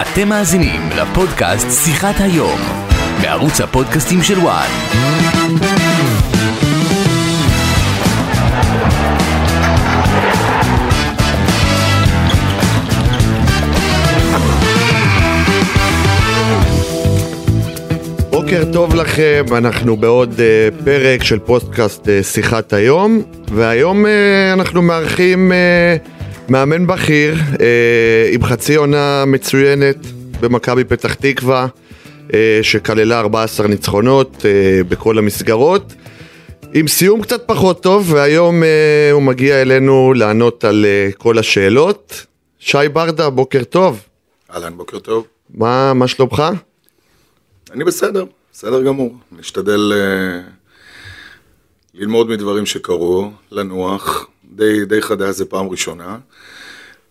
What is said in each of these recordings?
אתם מאזינים לפודקאסט שיחת היום, בערוץ הפודקאסטים של וואן. בוקר טוב לכם, אנחנו בעוד uh, פרק של פודקאסט uh, שיחת היום, והיום uh, אנחנו מארחים uh, מאמן בכיר uh, עם חצי עונה מצוינת במכבי פתח תקווה, uh, שכללה 14 ניצחונות uh, בכל המסגרות, עם סיום קצת פחות טוב, והיום uh, הוא מגיע אלינו לענות על uh, כל השאלות. שי ברדה, בוקר טוב. אהלן, בוקר טוב. מה, מה שלומך? אני בסדר, בסדר גמור. נשתדל uh, ללמוד מדברים שקרו, לנוח. די, די חדש, זה פעם ראשונה,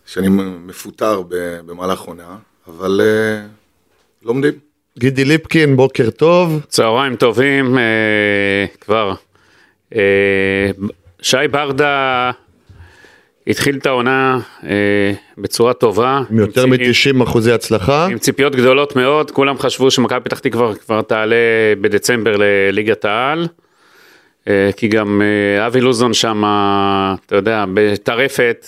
שאני מפוטר במהלך עונה, אבל uh, לומדים. גידי ליפקין, בוקר טוב. צהריים טובים, אה, כבר. אה, שי ברדה התחיל את העונה אה, בצורה טובה. עם יותר עם צי- מ-90 אחוזי הצלחה. עם ציפיות גדולות מאוד, כולם חשבו שמכבי פתח תקווה כבר תעלה בדצמבר לליגת העל. אה, כי גם אה, אבי לוזון שם, אתה יודע, בטרפת,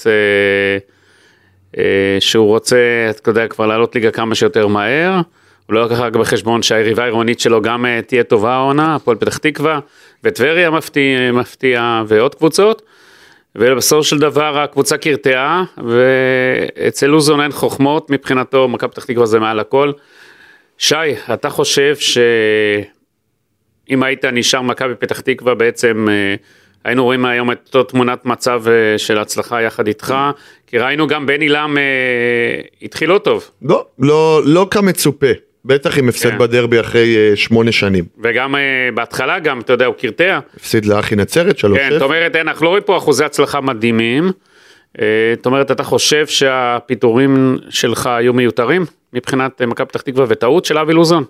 אה, שהוא רוצה, אתה יודע, כבר לעלות ליגה כמה שיותר מהר. הוא לא לקח רק בחשבון שהיריבה העירונית שלו גם תהיה טובה העונה, הפועל פתח תקווה, וטבריה מפתיע, מפתיע ועוד קבוצות. ובסופו של דבר הקבוצה קרטעה, ואצל לוזון אין חוכמות, מבחינתו מכבי פתח תקווה זה מעל הכל. שי, אתה חושב שאם היית נשאר מכבי פתח תקווה בעצם אה, היינו רואים היום את אותו תמונת מצב אה, של הצלחה יחד איתך, כי ראינו גם בן עילם אה, התחיל לא טוב, לא, לא, לא כמצופה. בטח עם הפסד כן. בדרבי אחרי שמונה שנים. וגם בהתחלה גם, אתה יודע, הוא קרטע. הפסיד לאחי נצרת, שלוש כן, זאת אומרת, אין, אנחנו לא רואים פה אחוזי הצלחה מדהימים. זאת אומרת, אתה חושב שהפיטורים שלך היו מיותרים מבחינת מכבי פתח תקווה וטעות של אבי לוזון?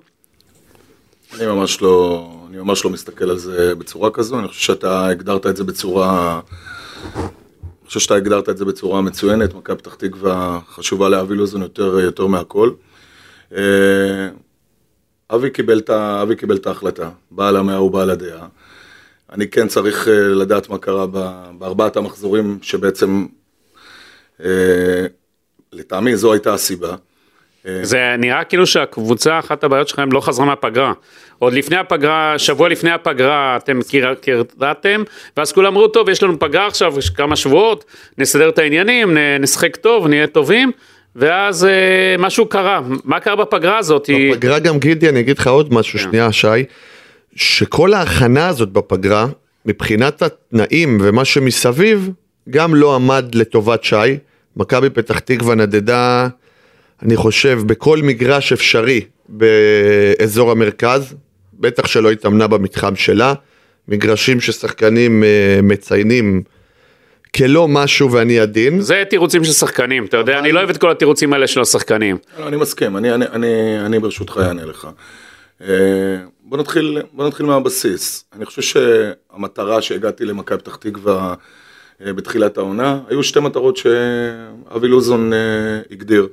אני ממש לא, אני ממש לא מסתכל על זה בצורה כזו, אני חושב שאתה הגדרת את זה בצורה... אני חושב שאתה הגדרת את זה בצורה מצוינת, מכבי פתח תקווה חשובה לאבי לוזון יותר, יותר מהכל. אה, אבי קיבל, את אבי קיבל את ההחלטה, בעל המאה הוא בעל הדעה. אני כן צריך אה, לדעת מה קרה בארבעת המחזורים שבעצם, אה, לטעמי זו הייתה הסיבה. זה נראה כאילו שהקבוצה, אחת הבעיות שלכם לא חזרה מהפגרה. עוד לפני הפגרה, שבוע לפני הפגרה אתם קרטעתם, ואז כולם אמרו, טוב, יש לנו פגרה עכשיו, יש כמה שבועות, נסדר את העניינים, נשחק טוב, נהיה טובים, ואז אה, משהו קרה. מה קרה בפגרה הזאת? בפגרה גם גידי, אני אגיד לך עוד משהו, כן. שנייה, שי, שכל ההכנה הזאת בפגרה, מבחינת התנאים ומה שמסביב, גם לא עמד לטובת שי. מכבי פתח תקווה נדדה, אני חושב, בכל מגרש אפשרי באזור המרכז, בטח שלא התאמנה במתחם שלה. מגרשים ששחקנים אה, מציינים כלא משהו ואני עדין. זה תירוצים של שחקנים, אתה יודע, אני לא אוהב את כל התירוצים האלה של השחקנים. לא, אני מסכים, אני, אני, אני, אני ברשותך אענה לך. אה, בוא נתחיל, בוא נתחיל מהבסיס. אני חושב שהמטרה שהגעתי למכבי פתח תקווה אה, בתחילת העונה, היו שתי מטרות שאבי לוזון הגדיר.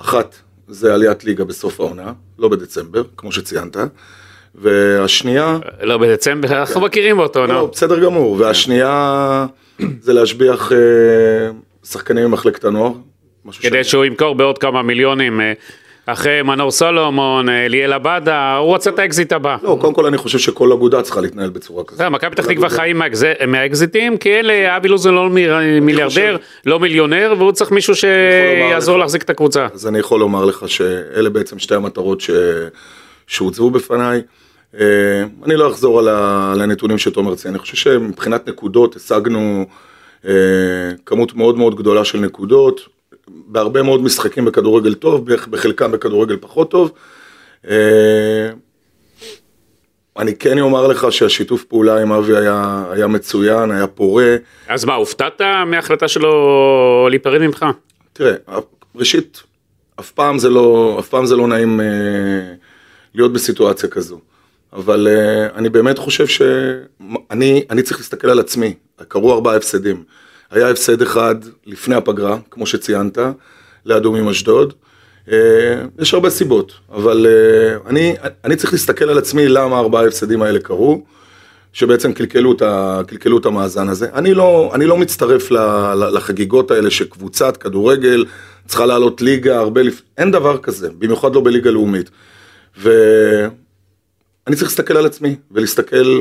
אחת, זה עליית ליגה בסוף העונה, לא בדצמבר, כמו שציינת. והשנייה, לא בדצמבר, אנחנו מכירים אותו, לא, נו. בסדר גמור, והשנייה זה להשביח אה, שחקנים ממחלקת הנוער. כדי שהוא ימכור בעוד כמה מיליונים. אה, אחרי מנור סולומון, אה, ליאל עבדה, הוא רוצה את האקזיט הבא. לא, קודם כל אני חושב שכל אגודה צריכה להתנהל בצורה כזאת. מכבי פתח תקווה. חיים מהאקז- מהאקזיטים, כי אלה, אבי לוזון לא מי- מיליארדר, לא מיליונר, והוא צריך מישהו שיעזור. להחזיק את הקבוצה. אז אני יכול לומר לך שאלה בעצם שתי המטרות. שהוצבו בפניי. אה, אני לא אחזור על, הנתונים שתומר ציין, אני חושב שמבחינת נקודות השגנו אה, כמות מאוד מאוד גדולה של נקודות, בהרבה מאוד משחקים בכדורגל טוב, בח- בחלקם בכדורגל פחות טוב. אה, אני כן אומר לך שהשיתוף פעולה עם אבי היה, היה מצוין, היה פורה. אז מה, הופתעת מההחלטה שלו להיפרד ממך? תראה, ראשית, אף פעם זה לא, אף פעם זה לא נעים אה, להיות בסיטואציה כזו. אבל אה, אני באמת חושב שאני אני צריך להסתכל על עצמי. קרו ארבעה הפסדים. היה הפסד אחד לפני הפגרה, כמו שציינת, לאדומים אשדוד. יש הרבה סיבות, אבל אה, אני, אני צריך להסתכל על עצמי למה ארבעה ההפסדים האלה קרו, שבעצם קלקלו את, ה, קלקלו את המאזן הזה. אני לא, אני לא מצטרף לחגיגות האלה שקבוצת כדורגל צריכה לעלות ליגה הרבה לפני, אין דבר כזה, במיוחד לא בליגה לאומית. ואני צריך להסתכל על עצמי ולהסתכל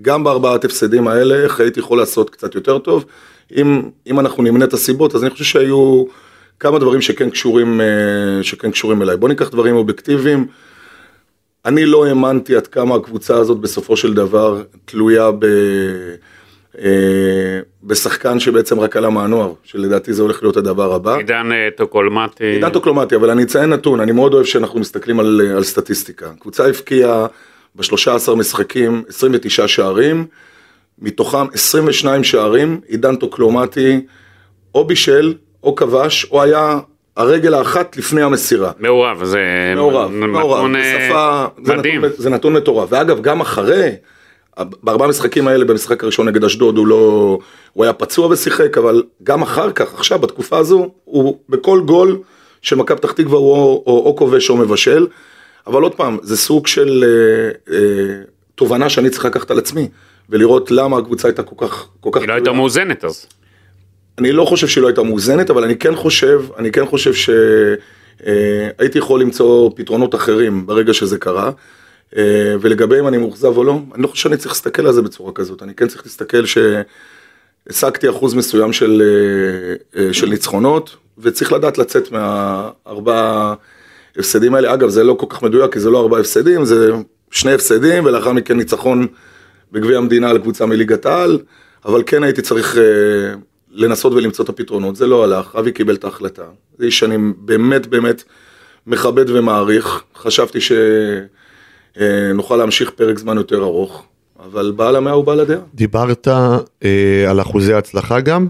גם בארבעת הפסדים האלה, איך הייתי יכול לעשות קצת יותר טוב. אם, אם אנחנו נמנה את הסיבות, אז אני חושב שהיו כמה דברים שכן קשורים, אה, שכן קשורים אליי. בוא ניקח דברים אובייקטיביים. אני לא האמנתי עד כמה הקבוצה הזאת בסופו של דבר תלויה ב... אה, בשחקן שבעצם רק עלה מהנוער, שלדעתי זה הולך להיות הדבר הבא. עידן אה, טוקולמטי. עידן טוקולמטי, אבל אני אציין נתון, אני מאוד אוהב שאנחנו מסתכלים על, על סטטיסטיקה. קבוצה הבקיעה ב-13 משחקים 29 שערים, מתוכם 22 שערים, עידן טוקלומטי או בישל או כבש או היה הרגל האחת לפני המסירה. מעורב, זה מעורב, מעורב, נתון, אה, בשפה, זה מדהים. נתון, זה נתון מטורף. ואגב, גם אחרי, בארבעה משחקים האלה, במשחק הראשון נגד אשדוד, הוא לא, הוא היה פצוע ושיחק, אבל גם אחר כך, עכשיו, בתקופה הזו, הוא בכל גול של מכבי פתח תקווה הוא או, או, או כובש או מבשל. אבל עוד פעם, זה סוג של אה, אה, תובנה שאני צריך לקחת על עצמי, ולראות למה הקבוצה הייתה כל כך, כל כך... היא לא הייתה מאוזנת אז. אני לא חושב שהיא לא הייתה מאוזנת, אבל אני כן חושב, אני כן חושב שהייתי יכול למצוא פתרונות אחרים ברגע שזה קרה. אה, ולגבי אם אני מאוכזב או לא, אני לא חושב שאני צריך להסתכל על זה בצורה כזאת, אני כן צריך להסתכל שהשגתי אחוז מסוים של, אה, אה, של ניצחונות, וצריך לדעת לצאת מהארבעה הפסדים האלה. אגב, זה לא כל כך מדויק, כי זה לא ארבעה הפסדים, זה שני הפסדים, ולאחר מכן ניצחון בגביע המדינה על קבוצה מליגת העל, אבל כן הייתי צריך לנסות ולמצוא את הפתרונות, זה לא הלך, אבי קיבל את ההחלטה. זה איש שאני באמת באמת מכבד ומעריך, חשבתי שנוכל להמשיך פרק זמן יותר ארוך, אבל בעל המאה הוא בעל הדעה. דיברת אה, על אחוזי הצלחה גם.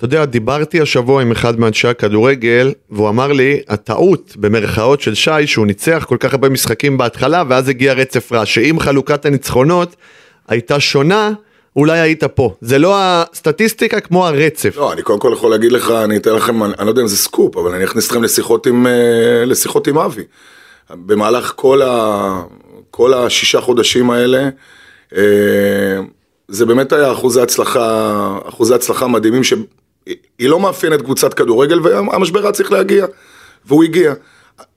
אתה יודע, דיברתי השבוע עם אחד מאנשי הכדורגל, והוא אמר לי, הטעות במרכאות של שי, שהוא ניצח כל כך הרבה משחקים בהתחלה, ואז הגיע רצף רע, שאם חלוקת הניצחונות הייתה שונה, אולי היית פה. זה לא הסטטיסטיקה כמו הרצף. לא, אני קודם כל יכול להגיד לך, אני אתן לכם, אני, אני לא יודע אם זה סקופ, אבל אני אכניס אתכם לשיחות עם, אה, לשיחות עם אבי. במהלך כל, ה, כל השישה חודשים האלה, אה, זה באמת היה אחוזי הצלחה, אחוזי הצלחה מדהימים, שהיא לא מאפיינת קבוצת כדורגל, והמשבר היה צריך להגיע, והוא הגיע.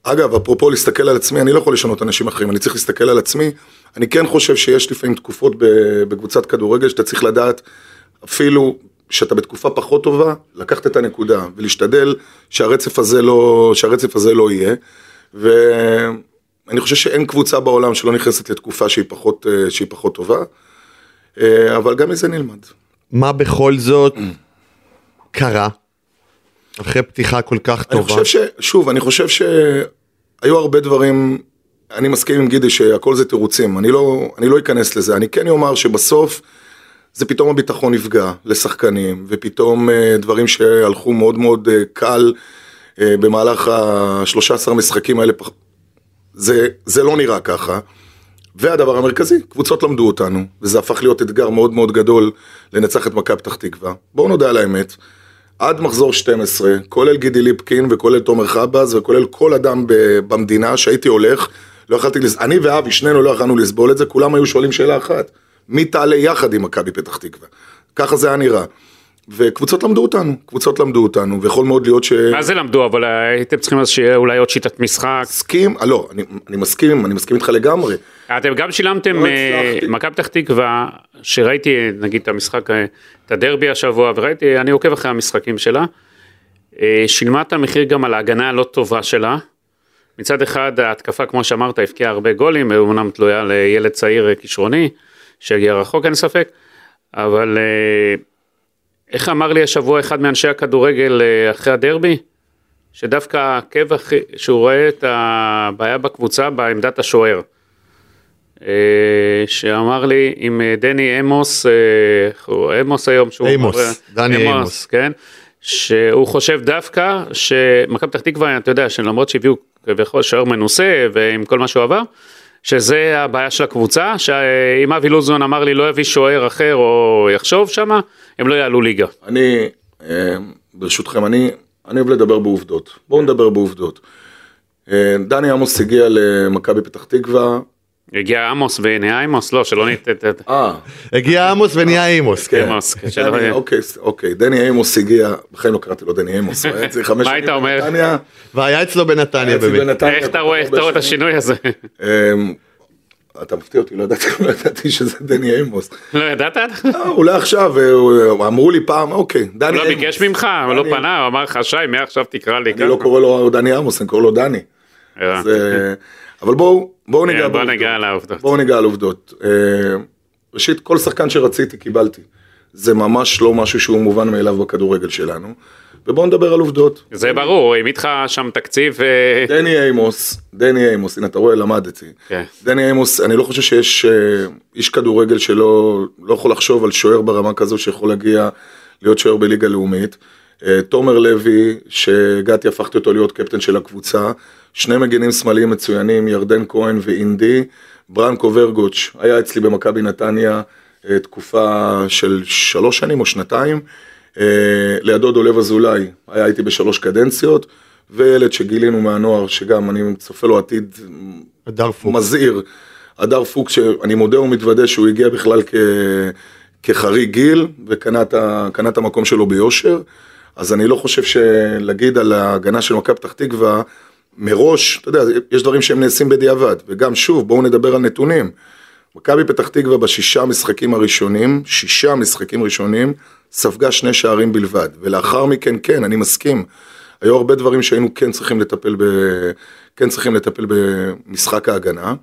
אגב, אפרופו להסתכל על עצמי, אני לא יכול לשנות אנשים אחרים, אני צריך להסתכל על עצמי. אני כן חושב שיש לפעמים תקופות בקבוצת כדורגל שאתה צריך לדעת, אפילו שאתה בתקופה פחות טובה, לקחת את הנקודה ולהשתדל שהרצף הזה לא, שהרצף הזה לא יהיה. ואני חושב שאין קבוצה בעולם שלא נכנסת לתקופה שהיא פחות, שהיא פחות טובה, אבל גם מזה נלמד. מה בכל זאת קרה? אחרי פתיחה כל כך טובה. אני חושב ש... שוב, אני חושב שהיו הרבה דברים, אני מסכים עם גידי שהכל זה תירוצים, אני לא, אני לא אכנס לזה, אני כן אומר שבסוף זה פתאום הביטחון נפגע לשחקנים, ופתאום אה, דברים שהלכו מאוד מאוד אה, קל אה, במהלך ה-13 משחקים האלה, זה, זה לא נראה ככה. והדבר המרכזי, קבוצות למדו אותנו, וזה הפך להיות אתגר מאוד מאוד גדול לנצח את מכבי פתח תקווה. בואו נודה על האמת. עד מחזור 12, כולל גידי ליפקין וכולל תומר חבאז וכולל כל אדם במדינה שהייתי הולך, לא יכלתי, לס... אני ואבי, שנינו לא יכלנו לסבול את זה, כולם היו שואלים שאלה אחת, מי תעלה יחד עם מכבי פתח תקווה? ככה זה היה נראה. וקבוצות למדו אותנו, קבוצות למדו אותנו, ויכול מאוד להיות ש... מה זה למדו, אבל הייתם צריכים אז שיהיה אולי עוד שיטת משחק. מסכים, אה, לא, אני, אני מסכים, אני מסכים איתך לגמרי. אתם גם שילמתם, לא אה, הצלחתי. מכבי פתח תקווה, שראיתי נגיד את המשחק, אה, את הדרבי השבוע, וראיתי, אני עוקב אחרי המשחקים שלה, אה, שילמה את המחיר גם על ההגנה הלא טובה שלה. מצד אחד ההתקפה, כמו שאמרת, הבקיעה הרבה גולים, אומנם תלויה לילד צעיר אה, כישרוני, שהגיע רחוק אין ספק, אבל אה, איך אמר לי השבוע אחד מאנשי הכדורגל אה, אחרי הדרבי? שדווקא הכי, שהוא רואה את הבעיה בקבוצה בעמדת השוער. אה, שאמר לי עם אה, דני אמוס, הוא עמוס היום, שהוא עמוס, אומר- דני עמוס. כן, שהוא חושב דווקא שמכבי פתח תקווה, אתה יודע, שלמרות שהביאו כביכול שוער מנוסה ועם כל מה שהוא עבר, שזה הבעיה של הקבוצה, שאם אבי לוזון אמר לי לא יביא שוער אחר או יחשוב שמה, הם לא יעלו ליגה. אני, אה, ברשותכם, אני, אני אוהב לדבר בעובדות. בואו נדבר בעובדות. אה, דני עמוס הגיע למכבי פתח תקווה. הגיע עמוס ונהיה עמוס, לא, שלא ניתן... אה, הגיע עמוס ונהיה כן. עמוס, כן, דני, יהיה. אוקיי, אוקיי, דני עמוס הגיע, בחיים לא קראתי לו דני עמוס, הוא היה אצלי חמש מה שנים היית אומר? בנתניה, והיה אצלו בנתניה באמת. איך אתה רואה, את. השינוי הזה? אמ, אתה מפתיע אותי, לא ידעתי, לא ידעתי שזה דני עמוס. לא ידעת? אה, אולי עכשיו, אה, אמרו לי פעם, אוקיי, דני הוא עמוס. לא ביקש ממך, הוא לא פנה, הוא אמר לך, שי, מעכשיו תקרא לי אני לא. קורא לו דני עמוס, אני קורא לו דני. אה, אה, אבל בואו, בואו ניגע כן, בוא בעובדות. ניגע לעובדות. בואו ניגע על עובדות. אה, ראשית, כל שחקן שרציתי קיבלתי. זה ממש לא משהו שהוא מובן מאליו בכדורגל שלנו. ובואו נדבר על עובדות. זה ברור, העמיד לך שם תקציב, אה, דני אימוס, דני אימוס, הנה אתה רואה, למדתי. כן. דני אימוס, אני לא חושב שיש אה, איש כדורגל שלא לא יכול לחשוב על שוער ברמה כזו שיכול להגיע להיות שוער בליגה לאומית. תומר לוי, שהגעתי, הפכתי אותו להיות קפטן של הקבוצה. שני מגינים שמאליים מצוינים, ירדן כהן ואינדי. ברנקו ורגוץ' היה אצלי במכבי נתניה אה, תקופה של שלוש שנים או שנתיים. אה, לידו דולב אזולאי, היה איתי בשלוש קדנציות. וילד שגילינו מהנוער, שגם אני צופה לו עתיד. מזהיר, הדר פוקס, שאני מודה ומתוודה שהוא הגיע בכלל כ... כחריג גיל, וקנה את המקום שלו ביושר, אז אני לא חושב שלהגיד על ההגנה של מכבי פתח תקווה, מראש, אתה יודע, יש דברים שהם נעשים בדיעבד, וגם שוב, בואו נדבר על נתונים. מכבי פתח תקווה בשישה משחקים הראשונים, שישה משחקים ראשונים, ספגה שני שערים בלבד, ולאחר מכן, כן, אני מסכים, היו הרבה דברים שהיינו כן צריכים לטפל, ב... כן צריכים לטפל במשחק ההגנה,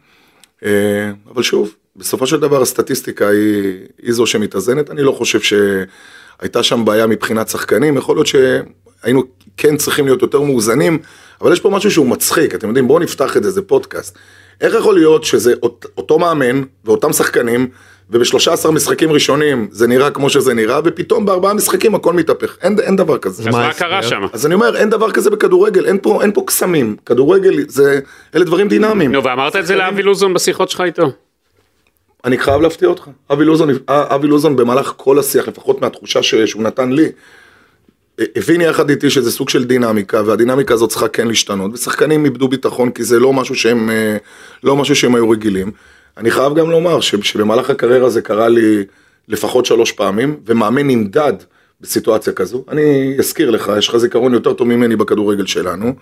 אה, אבל שוב, בסופו של דבר הסטטיסטיקה היא, היא זו שמתאזנת, אני לא חושב שהייתה שם בעיה מבחינת שחקנים, יכול להיות שהיינו כן צריכים להיות יותר מאוזנים, אבל יש פה משהו שהוא מצחיק, אתם יודעים, בואו נפתח את זה, זה פודקאסט. איך יכול להיות שזה אות- אותו מאמן ואותם שחקנים, וב-13 משחקים ראשונים זה נראה כמו שזה נראה, ופתאום בארבעה משחקים הכל מתהפך, אין, אין דבר כזה. אז מה? קרה שם? אז אני אומר, אין דבר כזה בכדורגל, אין פה, אין פה קסמים, כדורגל זה, אלה דברים דינמיים. נו, ואמרת את זה לאבי לוזון בשיחות שלך איתו? אני חייב להפתיע אותך. אבי לוזון, אבי לוזון במהלך כל השיח, לפחות מהתחושה ש- שהוא נתן לי, הבין יחד איתי שזה סוג של דינמיקה, והדינמיקה הזאת צריכה כן להשתנות, ושחקנים איבדו ביטחון כי זה לא משהו שהם, אה, לא משהו שהם היו רגילים. אני חייב גם לומר שבמהלך הקריירה זה קרה לי לפחות שלוש פעמים, ומאמן נמדד בסיטואציה כזו. אני אזכיר לך, יש לך זיכרון יותר טוב ממני בכדורגל שלנו.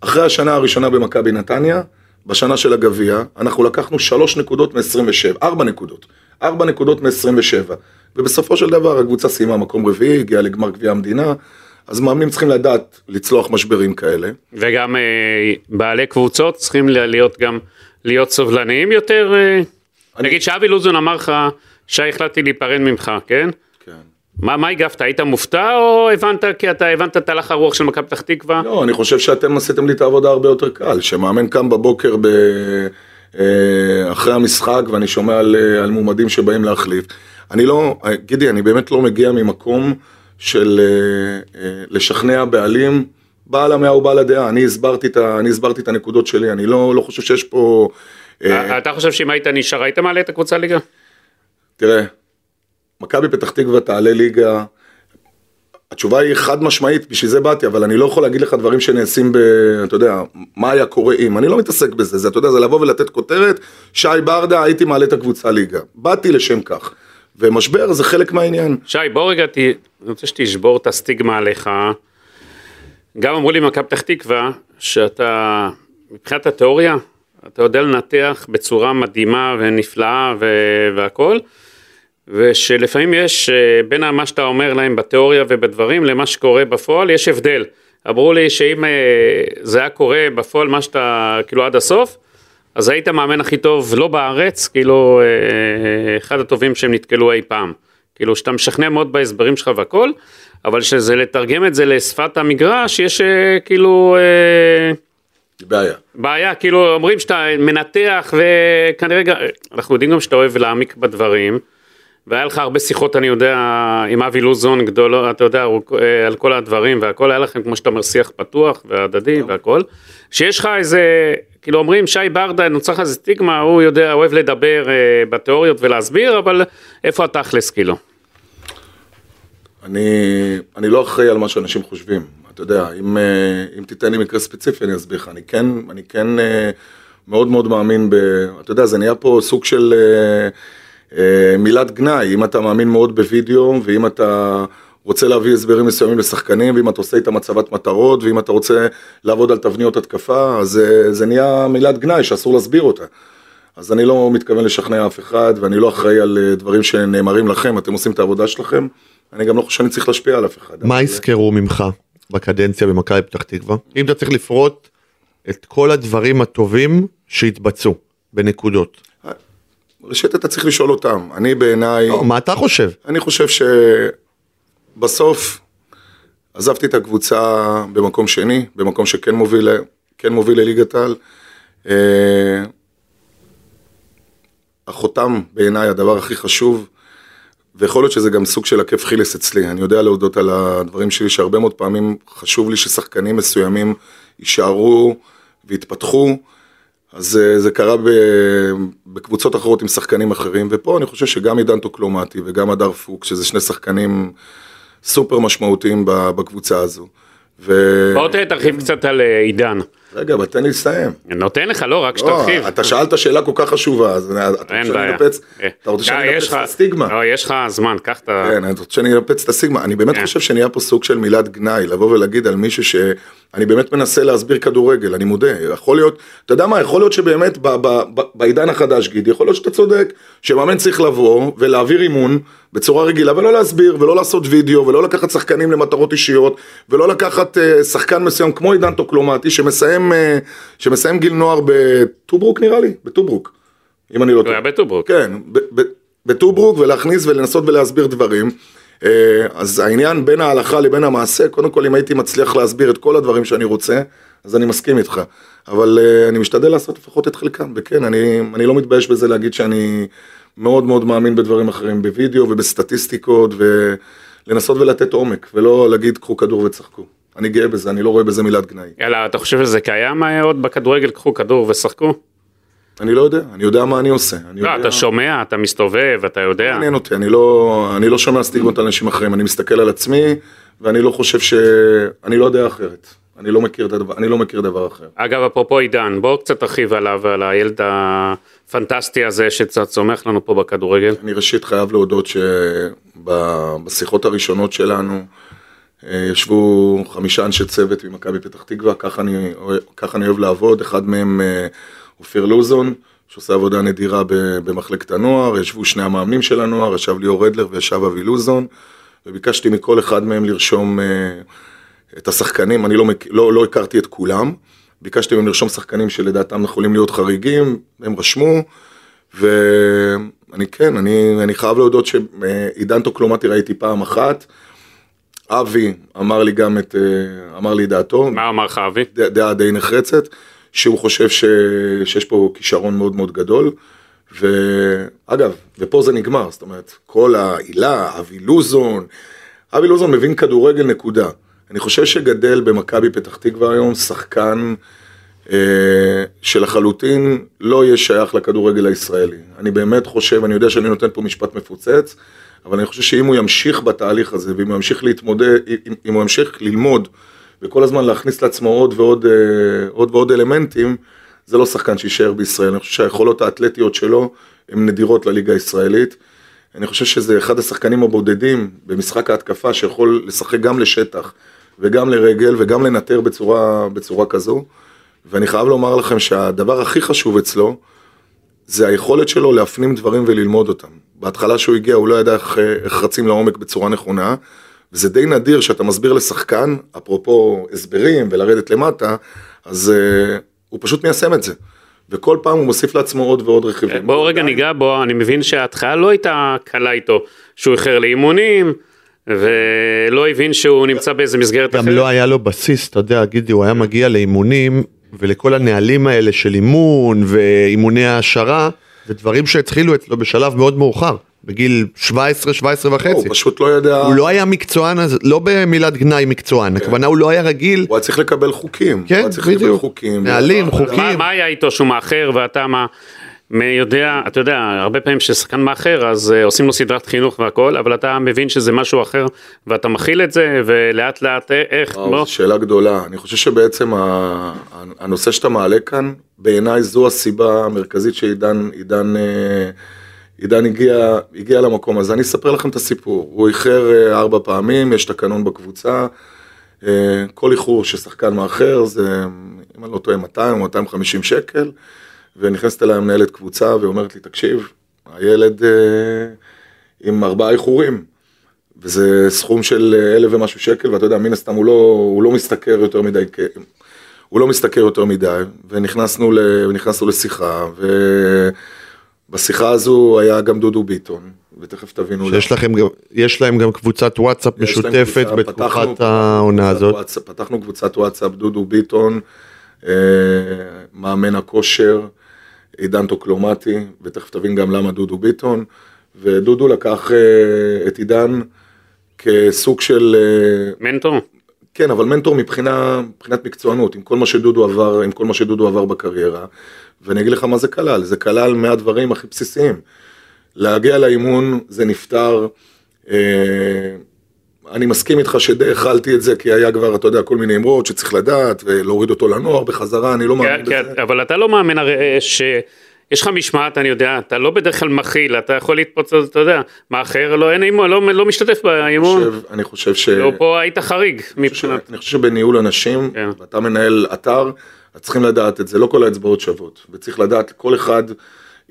אחרי השנה הראשונה במכבי נתניה, בשנה של הגביע, אנחנו לקחנו שלוש נקודות מ-27, ארבע נקודות, ארבע נקודות מ-27, ובסופו של דבר הקבוצה סיימה מקום רביעי, הגיעה לגמר גביע המדינה, אז מאמנים צריכים לדעת לצלוח משברים כאלה. וגם אה, בעלי קבוצות צריכים להיות גם, להיות סובלניים יותר. אה, נגיד שאבי לוזון אמר לך, שי החלטתי להיפרד ממך, כן? כן. מה, מה הגבת? היית מופתע או הבנת כי אתה הבנת את הלך הרוח של מכבי פתח תקווה? לא, אני חושב שאתם עשיתם לי את העבודה הרבה יותר קל, שמאמן קם בבוקר ב... אה, אחרי המשחק ואני שומע על, אה, על מועמדים שבאים להחליף. אני לא, אה, גידי, אני באמת לא מגיע ממקום של לשכנע בעלים, בעל המאה הוא בעל הדעה, אני הסברתי את, אני הסברתי את הנקודות שלי, אני לא, לא חושב שיש פה... אתה חושב שאם היית נשאר, היית מעלה את הקבוצה ליגה? תראה, מכבי פתח תקווה תעלה ליגה, התשובה היא חד משמעית, בשביל זה באתי, אבל אני לא יכול להגיד לך דברים שנעשים ב... אתה יודע, מה היה קורה אם, אני לא מתעסק בזה, זה, אתה יודע, זה לבוא ולתת כותרת, שי ברדה, הייתי מעלה את הקבוצה ליגה. באתי לשם כך, ומשבר זה חלק מהעניין. שי, בוא רגע, ת... אני רוצה שתשבור את הסטיגמה עליך. גם אמרו לי במכבי פתח תקווה, שאתה, מבחינת התיאוריה, אתה יודע לנתח בצורה מדהימה ונפלאה ו... והכל, ושלפעמים יש, אה, בין מה שאתה אומר להם בתיאוריה ובדברים, למה שקורה בפועל, יש הבדל. אמרו לי שאם אה, זה היה קורה בפועל, מה שאתה, כאילו עד הסוף, אז היית המאמן הכי טוב, לא בארץ, כאילו אה, אחד הטובים שהם נתקלו אי פעם. כאילו שאתה משכנע מאוד בהסברים שלך והכל, אבל שזה לתרגם את זה לשפת המגרש, יש כאילו בעיה. בעיה, כאילו אומרים שאתה מנתח וכנראה, גם- אנחנו יודעים גם שאתה אוהב להעמיק בדברים. והיה לך הרבה שיחות, אני יודע, עם אבי לוזון גדולו, אתה יודע, אה, על כל הדברים והכל, היה לכם, כמו שאתה אומר, שיח פתוח והדדי והכל. שיש לך איזה, כאילו אומרים, שי ברדה, נוצר לך איזה סטיגמה, הוא יודע, אוהב לדבר אה, בתיאוריות ולהסביר, אבל איפה התכלס, כאילו? אני, אני לא אחראי על מה שאנשים חושבים. אתה יודע, אם, אה, אם תיתן לי מקרה ספציפי אני אסביר לך, אני כן, אני כן אה, מאוד מאוד מאמין ב... אתה יודע, זה נהיה פה סוג של אה, מילת גנאי, אם אתה מאמין מאוד בווידאו, ואם אתה רוצה להביא הסברים מסוימים לשחקנים, ואם אתה עושה איתם הצבת מטרות, ואם אתה רוצה לעבוד על תבניות התקפה, אז זה, זה נהיה מילת גנאי שאסור להסביר אותה. אז אני לא מתכוון לשכנע אף אחד, ואני לא אחראי על אה, דברים שנאמרים לכם, אתם עושים את העבודה שלכם, אני גם לא חושב שאני צריך להשפיע על אף אחד. מה יזכרו ממך בקדנציה במכבי פתח תקווה? אם אתה צריך לפרוט את כל הדברים הטובים שהתבצעו בנקודות. ראשית אתה צריך לשאול אותם, אני בעיניי, לא, מה אתה חושב? אני חושב שבסוף עזבתי את הקבוצה במקום שני, במקום שכן מוביל, כן מוביל לליגת העל. אה, החותם בעיניי הדבר הכי חשוב, ויכול להיות שזה גם סוג של עקב חילס אצלי, אני יודע להודות על הדברים שלי שהרבה מאוד פעמים חשוב לי ששחקנים מסוימים יישארו ויתפתחו, אז זה, זה קרה בקבוצות אחרות עם שחקנים אחרים, ופה אני חושב שגם עידן טוקלומטי וגם הדר פוק, שזה שני שחקנים סופר משמעותיים בקבוצה הזו. ו... בוא תרחיב קצת על אה, עידן. רגע, אבל תן לי לסיים. נותן לך, לא, רק לא, שתרחיב. אתה שאלת שאלה כל כך חשובה, אז אתה רוצה שאני. אנפץ, אה, אתה רוצה שאני אה, אנפץ את הסטיגמה? לא, יש לך זמן, קח את ה... כן, אני רוצה שאני אנפץ את הסיגמה. אני באמת כן. חושב שנהיה פה סוג של מילת גנאי, לבוא ולהגיד על מישהו שאני באמת מנסה להסביר כדורגל, אני מודה. יכול להיות, אתה יודע מה, יכול להיות שבאמת ב- ב- ב- בעידן החדש, גידי, יכול להיות שאתה צודק, שמאמן צריך לבוא ולהעביר אימון בצורה רגילה, ולא להסביר, ולא לעשות וידאו, ולא לקחת שחקנים למטרות אישיות, ולא לקחת אה, שחקן מסוים כמו עידן טוקלומטי, שמסיים, אה, שמסיים גיל נוער בטוברוק נראה לי, בטוברוק. אם אני לא הוא היה בטוברוק. כן, בטוברוק ולהכניס ולנסות ולהסביר דברים. אה, אז העניין בין ההלכה לבין המעשה, קודם כל אם הייתי מצליח להסביר את כל הדברים שאני רוצה, אז אני מסכים איתך. אבל אה, אני משתדל לעשות לפחות את חלקם, וכן, אני, אני לא מתבייש בזה להגיד שאני מאוד מאוד מאמין בדברים אחרים, בווידאו ובסטטיסטיקות, ולנסות ולתת עומק, ולא להגיד קחו כדור וצחקו. אני גאה בזה, אני לא רואה בזה מילת גנאי. יאללה, אתה חושב שזה קיים אה, עוד בכדורגל? קחו כדור ושחקו? אני לא יודע, אני יודע מה אני עושה. אני לא, יודע... אתה שומע, אתה מסתובב, אתה יודע. מעניין אותי, אני לא, אני לא שומע סטיגמות על אנשים אחרים, אני מסתכל על עצמי, ואני לא חושב ש... אני לא יודע אחרת. אני לא מכיר, הדבר, אני לא מכיר דבר אחר. אגב, אפרופו עידן, בוא קצת תרחיב עליו, על הילד הפנטסטי הזה שקצת צומח לנו פה בכדורגל. אני ראשית חייב להודות שבשיחות הראשונות שלנו, אה, ישבו חמישה אנשי צוות ממכבי פתח תקווה, ככה אני, ככה אני אוהב לעבוד, אחד מהם אה, אופיר לוזון, שעושה עבודה נדירה במחלקת הנוער, ישבו שני המאמנים של הנוער, ישב ליאור רדלר וישב אבי לוזון, וביקשתי מכל אחד מהם לרשום אה, את השחקנים, אני לא, לא, לא הכרתי את כולם, ביקשתי מהם לרשום שחקנים שלדעתם יכולים להיות חריגים, הם רשמו, ואני כן, אני, אני חייב להודות שעידן טוקלומטי ראיתי פעם אחת, אבי אמר לי גם את, אה, אמר לי דעתו, מה אמר לך אבי? דעה די נחרצת, שהוא חושב ש... שיש פה כישרון מאוד מאוד גדול. ואגב, ופה זה נגמר, זאת אומרת, כל העילה, אבי לוזון, אבי לוזון מבין כדורגל נקודה. אני חושב שגדל במכבי פתח תקווה היום שחקן אה, שלחלוטין לא יהיה שייך לכדורגל הישראלי. אני באמת חושב, אני יודע שאני נותן פה משפט מפוצץ, אבל אני חושב שאם הוא ימשיך בתהליך הזה, ואם הוא ימשיך להתמודד, אם, אם הוא ימשיך ללמוד, וכל הזמן להכניס לעצמו עוד ועוד, אה, עוד ועוד אלמנטים, זה לא שחקן שיישאר בישראל. אני חושב שהיכולות האתלטיות שלו הן נדירות לליגה הישראלית. אני חושב שזה אחד השחקנים הבודדים במשחק ההתקפה שיכול לשחק גם לשטח וגם לרגל וגם לנטר בצורה, בצורה כזו. ואני חייב לומר לכם שהדבר הכי חשוב אצלו זה היכולת שלו להפנים דברים וללמוד אותם. בהתחלה שהוא הגיע הוא לא ידע איך, איך רצים לעומק בצורה נכונה, וזה די נדיר שאתה מסביר לשחקן, אפרופו הסברים ולרדת למטה, אז uh, הוא פשוט מיישם את זה. וכל פעם הוא מוסיף לעצמו עוד ועוד רכיבים. בואו רגע ניגע בו, אני מבין שההתחלה לא הייתה קלה איתו, שהוא איחר לאימונים, ולא הבין שהוא נמצא באיזה מסגרת גם אחרת. לא היה לו בסיס, אתה יודע, גידי, הוא היה מגיע לאימונים, ולכל הנהלים האלה של אימון ואימוני העשרה, זה דברים שהתחילו אצלו בשלב מאוד מאוחר, בגיל 17, 17 לא, וחצי. הוא פשוט לא ידע, הוא לא היה מקצוען, לא במילת גנאי מקצוען, הכוונה הוא לא היה רגיל, הוא היה צריך לקבל חוקים. הוא כן, היה צריך לקבל בדיוק, חוקים. נהלים, חוקים. מה, היה איתו שהוא מאחר ואתה מה... יודע, אתה יודע, הרבה פעמים כששחקן מאחר אז uh, עושים לו סדרת חינוך והכל, אבל אתה מבין שזה משהו אחר ואתה מכיל את זה ולאט לאט אה, איך, וואו, לא? זו שאלה גדולה. אני חושב שבעצם ה- הנושא שאתה מעלה כאן, בעיניי זו הסיבה המרכזית שעידן, עידן, אה, עידן הגיע, הגיע למקום הזה. אני אספר לכם את הסיפור. הוא איחר אה, ארבע פעמים, יש תקנון בקבוצה. אה, כל איחור ששחקן מאחר זה, אם אני לא טועה, 200 או 250 שקל. ונכנסת אליי מנהלת קבוצה ואומרת לי, תקשיב, הילד אה, עם ארבעה איחורים. וזה סכום של אלף ומשהו שקל, ואתה יודע, מן הסתם הוא לא, הוא לא משתכר יותר מדי, הוא לא משתכר יותר מדי, ונכנסנו, ל, לשיחה, ובשיחה הזו היה גם דודו ביטון, ותכף תבינו. שיש לכם גם, יש להם גם קבוצת וואטסאפ משותפת קבוצה, בתקופת העונה הזאת. וואטסאפ, פתחנו קבוצת וואטסאפ, דודו ביטון, אה, מאמן הכושר, עידן טוקלומטי, ותכף תבין גם למה דודו ביטון, ודודו לקח אה, את עידן כסוג של, אה, מנטור? כן, אבל מנטור מבחינה, מבחינת מקצוענות, עם כל מה שדודו עבר, עם כל מה שדודו עבר בקריירה, ואני אגיד לך מה זה כלל, זה כלל מהדברים הכי בסיסיים. להגיע לאימון זה נפתר, אה, אני מסכים איתך שדי הכלתי את זה, כי היה כבר, אתה יודע, כל מיני אמרות שצריך לדעת, ולהוריד אותו לנוער בחזרה, אני לא מאמין כן, בזה. כן, אבל אתה לא מאמן הרי אה, שיש לך משמעת, אני יודע, אתה לא בדרך כלל מכיל, אתה יכול להתפוצץ, אתה יודע, מאחר, לא, אין אימון, לא, לא משתתף באימון, חושב- אני חושב ש... לא, פה היית חריג מבחינת, אני חושב שבניהול אנשים, כן. ואתה מנהל אתר, אז צריכים לדעת את זה, לא כל האצבעות שוות, וצריך לדעת כל אחד,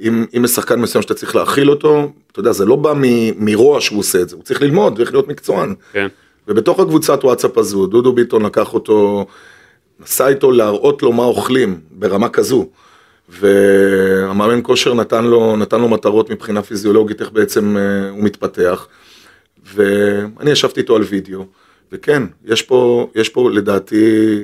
אם, אם יש שחקן מסוים שאתה צריך להכיל אותו, אתה יודע, זה לא בא מ- מרוע שהוא עושה את זה, הוא צריך ללמוד ואיך להיות מקצוען. כן, ובתוך הקבוצת וואטסאפ הזו, דודו ביטון לקח אותו, נסע איתו להראות לו מה אוכלים ברמה כזו. והמאמן כושר נתן לו, נתן לו מטרות מבחינה פיזיולוגית, איך בעצם אה, הוא מתפתח. ואני ישבתי איתו על וידאו, וכן, יש פה, יש פה לדעתי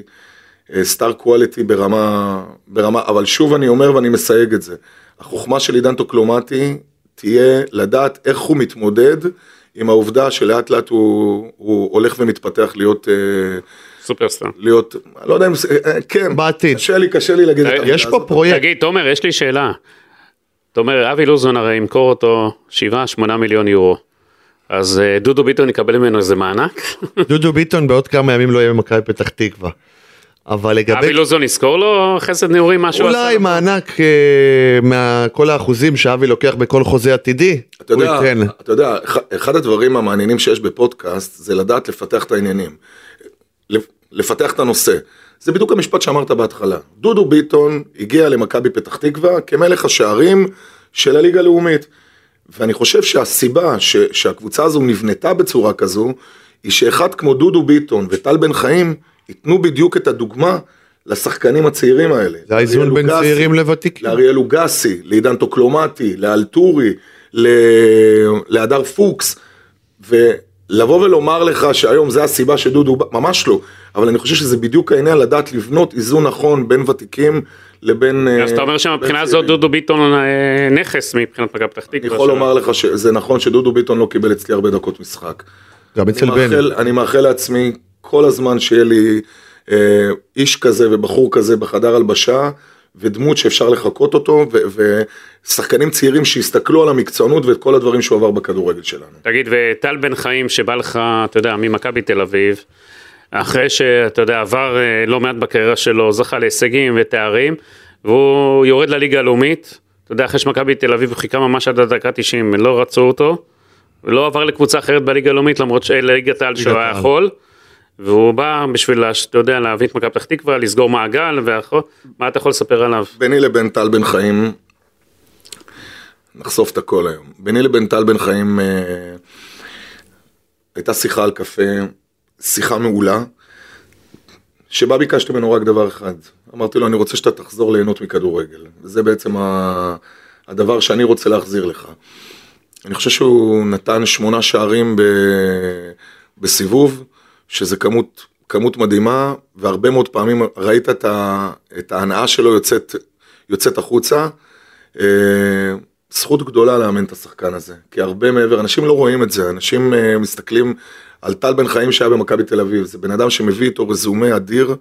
סטאר קואליטי ברמה, ברמה, אבל שוב אני אומר ואני מסייג את זה, החוכמה של עידן טוקלומטי תהיה לדעת איך הוא מתמודד עם העובדה שלאט לאט הוא, הוא הולך ומתפתח להיות, אה, סופרסטאר. להיות, אני לא יודע אם, זה- אה, כן, בעתיד. קשה לי, קשה לי להגיד את המילה יש פה. פרויקט, תגיד, תומר, יש לי שאלה. אתה אומר, אבי לוזון הרי ימכור אותו 7-8 מיליון יורו. אז אה, דודו ביטון יקבל ממנו איזה מענק? דודו ביטון בעוד כמה ימים לא יהיה במכבי פתח תקווה. אבל אבי לגבי, לוזון יזכור לו חסד נעורים עשה? אולי מענק אה, מכל האחוזים שאבי לוקח בכל חוזה עתידי, אתה הוא יודע, ייתן. אתה יודע, אחד- הדברים המעניינים שיש בפודקאסט זה לדעת לפתח את העניינים. לפ- לפתח את הנושא. זה בדיוק המשפט שאמרת בהתחלה. דודו ביטון הגיע למכבי פתח תקווה כמלך השערים של הליגה הלאומית. ואני חושב שהסיבה ש, שהקבוצה הזו נבנתה בצורה כזו, היא שאחד כמו דודו ביטון וטל בן חיים ייתנו בדיוק את הדוגמה לשחקנים הצעירים האלה. זה האיזון בין לוגסי, צעירים לוותיקים. לאריאל לוגסי, לעידן טוקלומטי, לאלטורי, ל... להדר פוקס, ולבוא ולומר לך שהיום זה הסיבה שדודו, ממש לא, אבל אני חושב שזה בדיוק העניין לדעת לבנות איזון נכון בין ותיקים לבין... אז אה, אתה אומר שמבחינה הזאת. דודו ביטון אה, נכס מבחינת מכבי פתח תקווה. אני יכול לומר לך שזה נכון שדודו ביטון לא קיבל אצלי הרבה דקות משחק. גם אצל אני בן. אני מאחל לעצמי כל הזמן שיהיה לי אה, איש כזה ובחור כזה בחדר הלבשה, ודמות שאפשר לחקות אותו, ו- ושחקנים צעירים שיסתכלו על המקצוענות ואת כל הדברים שהוא עבר בכדורגל שלנו. תגיד, וטל בן חיים שבא לך, אתה יודע, ממכבי תל אביב, אחרי שאתה יודע, עבר אה, לא מעט בקריירה שלו, זכה להישגים ותארים, והוא יורד לליגה הלאומית, אתה יודע, אחרי שמכבי תל אביב הוא חיכה ממש עד הדקה 90, לא רצו אותו, ולא עבר לקבוצה אחרת בליגה הלאומית, למרות שליגת העל שהוא היה. יכול. והוא בא בשביל, אתה יודע, להביא את מכבי פתח תקווה, לסגור מעגל, והכל, מה אתה יכול לספר עליו? ביני לבין טל בן חיים, נחשוף את הכל היום. ביני לבין טל בן חיים אה, הייתה שיחה על קפה, שיחה מעולה, שבה ביקשתי ממנו רק דבר אחד. אמרתי לו, אני רוצה שאתה תחזור ליהנות מכדורגל. וזה בעצם ה... הדבר שאני רוצה להחזיר לך. אני חושב שהוא נתן שמונה שערים ב... בסיבוב, שזה כמות, כמות מדהימה, והרבה מאוד פעמים ראית את, ה... את ההנאה שלו יוצאת, יוצאת החוצה. אה, זכות גדולה לאמן את השחקן הזה, כי הרבה מעבר, אנשים לא רואים את זה, אנשים אה, מסתכלים על טל בן חיים שהיה במכבי תל אביב, זה בן אדם שמביא איתו רזומה אדיר,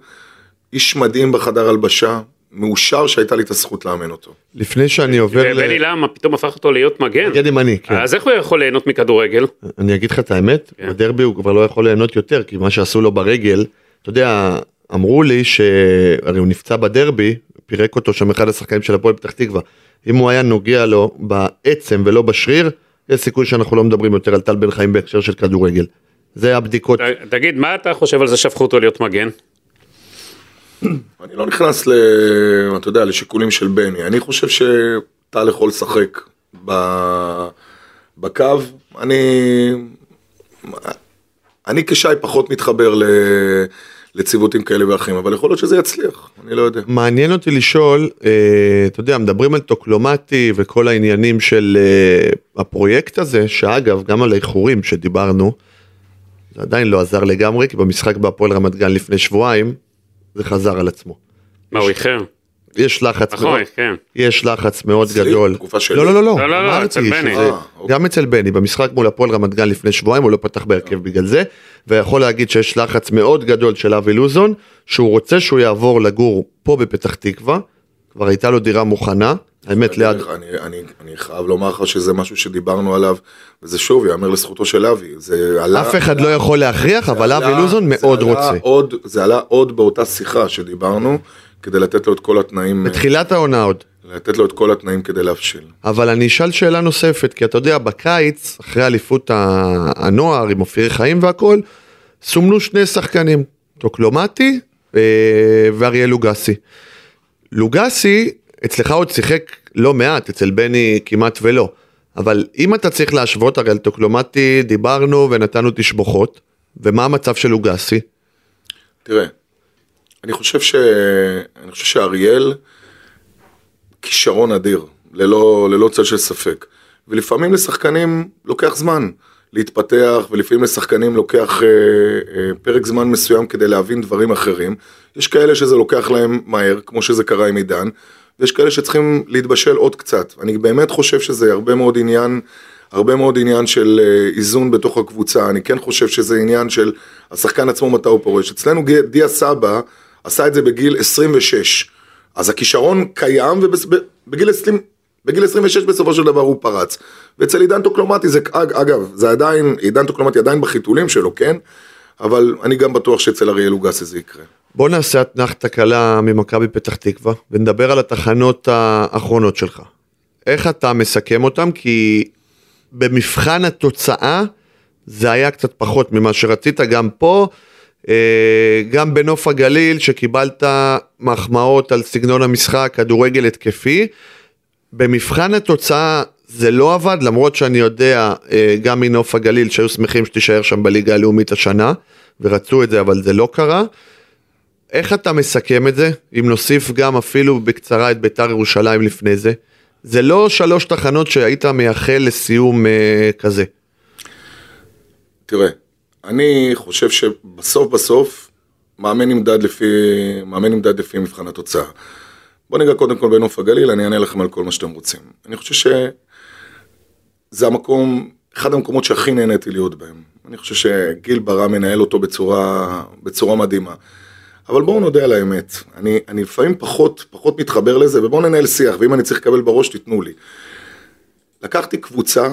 איש מדהים בחדר הלבשה, מאושר שהייתה לי את הזכות לאמן אותו. לפני שאני עובר ל... ובני למה פתאום הפך אותו להיות מגן? מגן ימני, כן. אז איך הוא יכול ליהנות מכדורגל? אני אגיד לך את האמת, כן. בדרבי הוא כבר לא יכול ליהנות יותר, כי מה שעשו לו ברגל, אתה יודע, אמרו לי שהרי הוא נפצע בדרבי, פירק אותו שם אחד השחקנים של הפועל פתח תקווה. אם הוא היה נוגע לו בעצם ולא בשריר, יש סיכוי שאנחנו לא מדברים יותר על טל בן חיים בהקשר של כדורגל. זה הבדיקות. ת- תגיד, מה אתה חושב על זה שהפכו אותו להיות מגן? אני לא נכנס ל... אתה יודע, לשיקולים של בני. אני חושב שטל יכול לשחק. בקו. אני... אני כשי פחות מתחבר ל... לציוותים כאלה ואחרים, אבל יכול להיות שזה יצליח, אני לא יודע. מעניין אותי לשאול, אה, אתה יודע, מדברים על טוקלומטי וכל העניינים של אה, הפרויקט הזה, שאגב, גם על האיחורים שדיברנו, זה עדיין לא עזר לגמרי, כי במשחק בהפועל רמת גן לפני שבועיים, זה חזר על עצמו. מה, הוא איחר? יש לחץ נכון, מאוד, כן. יש לחץ מאוד אצלי? גדול. בתקופה שלי? לא, לא, לא, לא, לא, לא, לא, אמרתי אצל בני. שזה- אה, אוקיי. גם אצל בני, במשחק מול הפועל רמת גן לפני שבועיים, הוא לא פתח בהרכב בגלל זה, ויכול להגיד שיש לחץ מאוד גדול של אבי לוזון, שהוא רוצה שהוא יעבור לגור פה בפתח תקווה, כבר הייתה לו דירה מוכנה, האמת ליד, אני, אני, אני חייב לומר לך שזה משהו שדיברנו עליו, וזה שוב, יאמר לזכותו של אבי. זה עלה... אף אחד לא יכול להכריח, אבל אבי לוזון מאוד רוצה. עוד, זה עלה עוד באותה שיחה שדיברנו, כדי לתת לו את כל התנאים, בתחילת העונה עוד. לתת לו את כל התנאים כדי להבשיל. אבל אני אשאל שאלה נוספת, כי אתה יודע, בקיץ, אחרי אליפות הנוער עם אופיר חיים והכל, סומנו שני שחקנים, טוקלומטי אה, ואריאל לוגסי. לוגסי, אצלך עוד שיחק לא מעט, אצל בני כמעט ולא. אבל אם אתה צריך להשוות, הרי על טוקלומטי דיברנו ונתנו תשבוכות, ומה המצב של לוגסי? תראה, אני חושב ש... אני חושב שאריאל כישרון אדיר, ללא, ללא צל של ספק. ולפעמים לשחקנים לוקח זמן להתפתח, ולפעמים לשחקנים לוקח אה, אה, פרק זמן מסוים כדי להבין דברים אחרים. יש כאלה שזה לוקח להם מהר, כמו שזה קרה עם עידן, ויש כאלה שצריכים להתבשל עוד קצת. אני באמת חושב שזה הרבה מאוד עניין, הרבה מאוד עניין של אה, איזון בתוך הקבוצה. אני כן חושב שזה עניין של השחקן עצמו מתי הוא פורש. אצלנו דיה סבא עשה את זה בגיל 26. אז הכישרון קיים, ובגיל 20... בגיל 26 בסופו של דבר הוא פרץ. ואצל עידן טוקלומטי זה, אג- אגב, זה עדיין, עידן טוקלומטי עדיין בחיתולים שלו, כן? אבל אני גם בטוח שאצל אריאל לוגסי זה יקרה. בוא נעשה אתנחתא קלה ממכבי פתח תקווה, ונדבר על התחנות האחרונות שלך. איך אתה מסכם אותם? כי במבחן התוצאה זה היה קצת פחות ממה שרצית, גם פה, אה, גם בנוף הגליל, שקיבלת מחמאות על סגנון המשחק, כדורגל התקפי. במבחן התוצאה זה לא עבד, למרות שאני יודע אה, גם מנוף הגליל שהיו שמחים שתישאר שם בליגה הלאומית השנה, ורצו את זה, אבל זה לא קרה. איך אתה מסכם את זה, אם נוסיף גם אפילו בקצרה את ביתר ירושלים לפני זה? זה לא שלוש תחנות שהיית מייחל לסיום אה, כזה. תראה, אני חושב שבסוף בסוף, מאמן נמדד לפי, לפי מבחן התוצאה. בוא ניגע קודם כל בנוף הגליל, אני אענה לכם על כל מה שאתם רוצים. אני חושב שזה המקום, אחד המקומות שהכי נהניתי להיות בהם. אני חושב שגיל ברא מנהל אותו בצורה, בצורה מדהימה. אבל בואו נודה על האמת, אני, אני לפעמים פחות, פחות מתחבר לזה, ובואו ננהל שיח, ואם אני צריך לקבל בראש, תיתנו לי. לקחתי קבוצה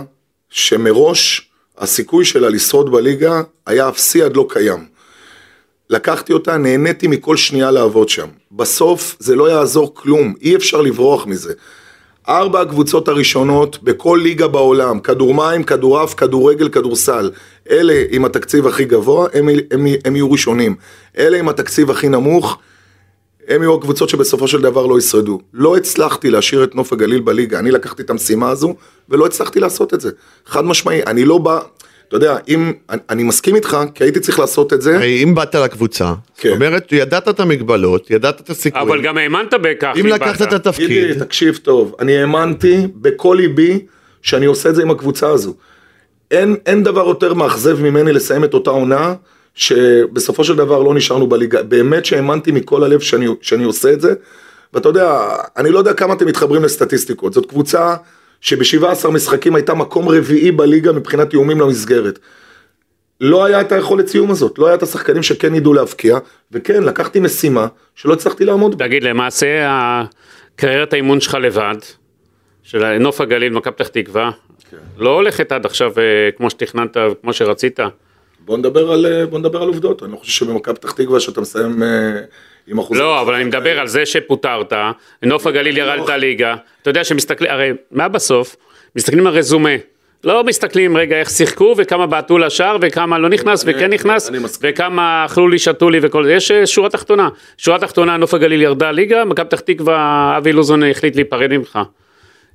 שמראש הסיכוי שלה לשרוד בליגה היה אפסי עד לא קיים. לקחתי אותה, נהניתי מכל שנייה לעבוד שם. בסוף זה לא יעזור כלום, אי אפשר לברוח מזה. ארבע הקבוצות הראשונות בכל ליגה בעולם, כדור מים, כדורעף, כדורגל, כדורסל. אלה עם התקציב הכי גבוה, הם, הם, הם יהיו ראשונים. אלה עם התקציב הכי נמוך, הם יהיו הקבוצות שבסופו של דבר לא ישרדו. לא הצלחתי להשאיר את נוף הגליל בליגה, אני לקחתי את המשימה הזו, ולא הצלחתי לעשות את זה. חד משמעי, אני לא בא, אתה יודע, אם, אני, מסכים איתך, כי הייתי צריך לעשות את זה. הרי אם באת לקבוצה, כן. זאת אומרת, ידעת את המגבלות, ידעת את הסיכוי. אבל גם האמנת בכך. אם לקחת את. התפקיד, גידי, תקשיב טוב, אני האמנתי בכל ליבי שאני עושה את זה עם הקבוצה הזו. אין, אין דבר יותר מאכזב ממני לסיים את אותה עונה, שבסופו של דבר לא נשארנו בליגה. באמת שהאמנתי מכל הלב שאני, שאני עושה את זה, ואתה יודע, אני לא יודע כמה אתם מתחברים לסטטיסטיקות, זאת קבוצה שב-17 משחקים הייתה מקום רביעי בליגה מבחינת איומים למסגרת. לא היה את היכולת סיום הזאת, לא היה את השחקנים שכן ידעו להבקיע, וכן, לקחתי משימה שלא הצלחתי לעמוד בה. תגיד, למעשה הקריירת האימון שלך לבד, של נוף הגליל, מכבי פתח תקווה, כן. לא הולכת עד עכשיו אה, כמו שתכננת, כמו שרצית. בוא נדבר על, אה, בוא נדבר על עובדות, אני לא חושב שבמכבי פתח תקווה שאתה מסיים אה, עם אחוז... לא, אבל אני מדבר על זה שפוטרת, נוף הגליל ירדת ליגה, אתה יודע שמסתכלים, הרי מה בסוף? מסתכלים על רזומה. לא מסתכלים רגע איך שיחקו וכמה בעטו לשער וכמה לא נכנס אני- וכן נכנס. וכמה אכלו לי שתו לי וכל זה, יש אה, שורה תחתונה, שורה תחתונה נוף הגליל ירדה ליגה, מכבי פתח תקווה אבי לוזון החליט להיפרד ממך.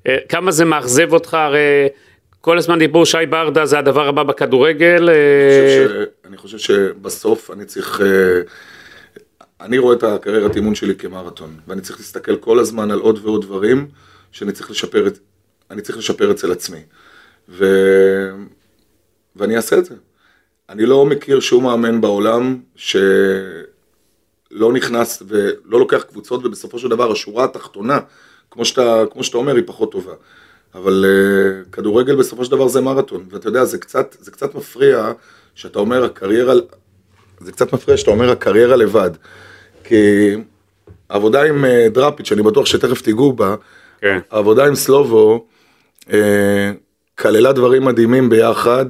אה, כמה זה מאכזב אותך הרי כל הזמן דיברו שי ברדה זה הדבר הבא בכדורגל, אה, אני חושב ש- אני חושב שבסוף אני צריך... אני רואה את הקריירת אימון שלי כמרתון, ואני צריך להסתכל כל הזמן על עוד ועוד דברים שאני צריך לשפר, את- אני צריך לשפר אצל עצמי. ו... ואני אעשה את זה. אני לא מכיר שום מאמן בעולם שלא נכנס ולא לוקח קבוצות, ובסופו של דבר השורה התחתונה, כמו שאתה, כמו שאתה אומר, היא פחות טובה. אבל uh, כדורגל בסופו של דבר זה מרתון, ואתה יודע, זה קצת, זה קצת מפריע שאתה אומר הקריירה, זה קצת מפריע שאתה אומר הקריירה לבד. כי העבודה עם אה, דראפיץ', שאני בטוח שתכף תיגעו בה, כן. העבודה עם סלובו אה, כללה דברים מדהימים ביחד.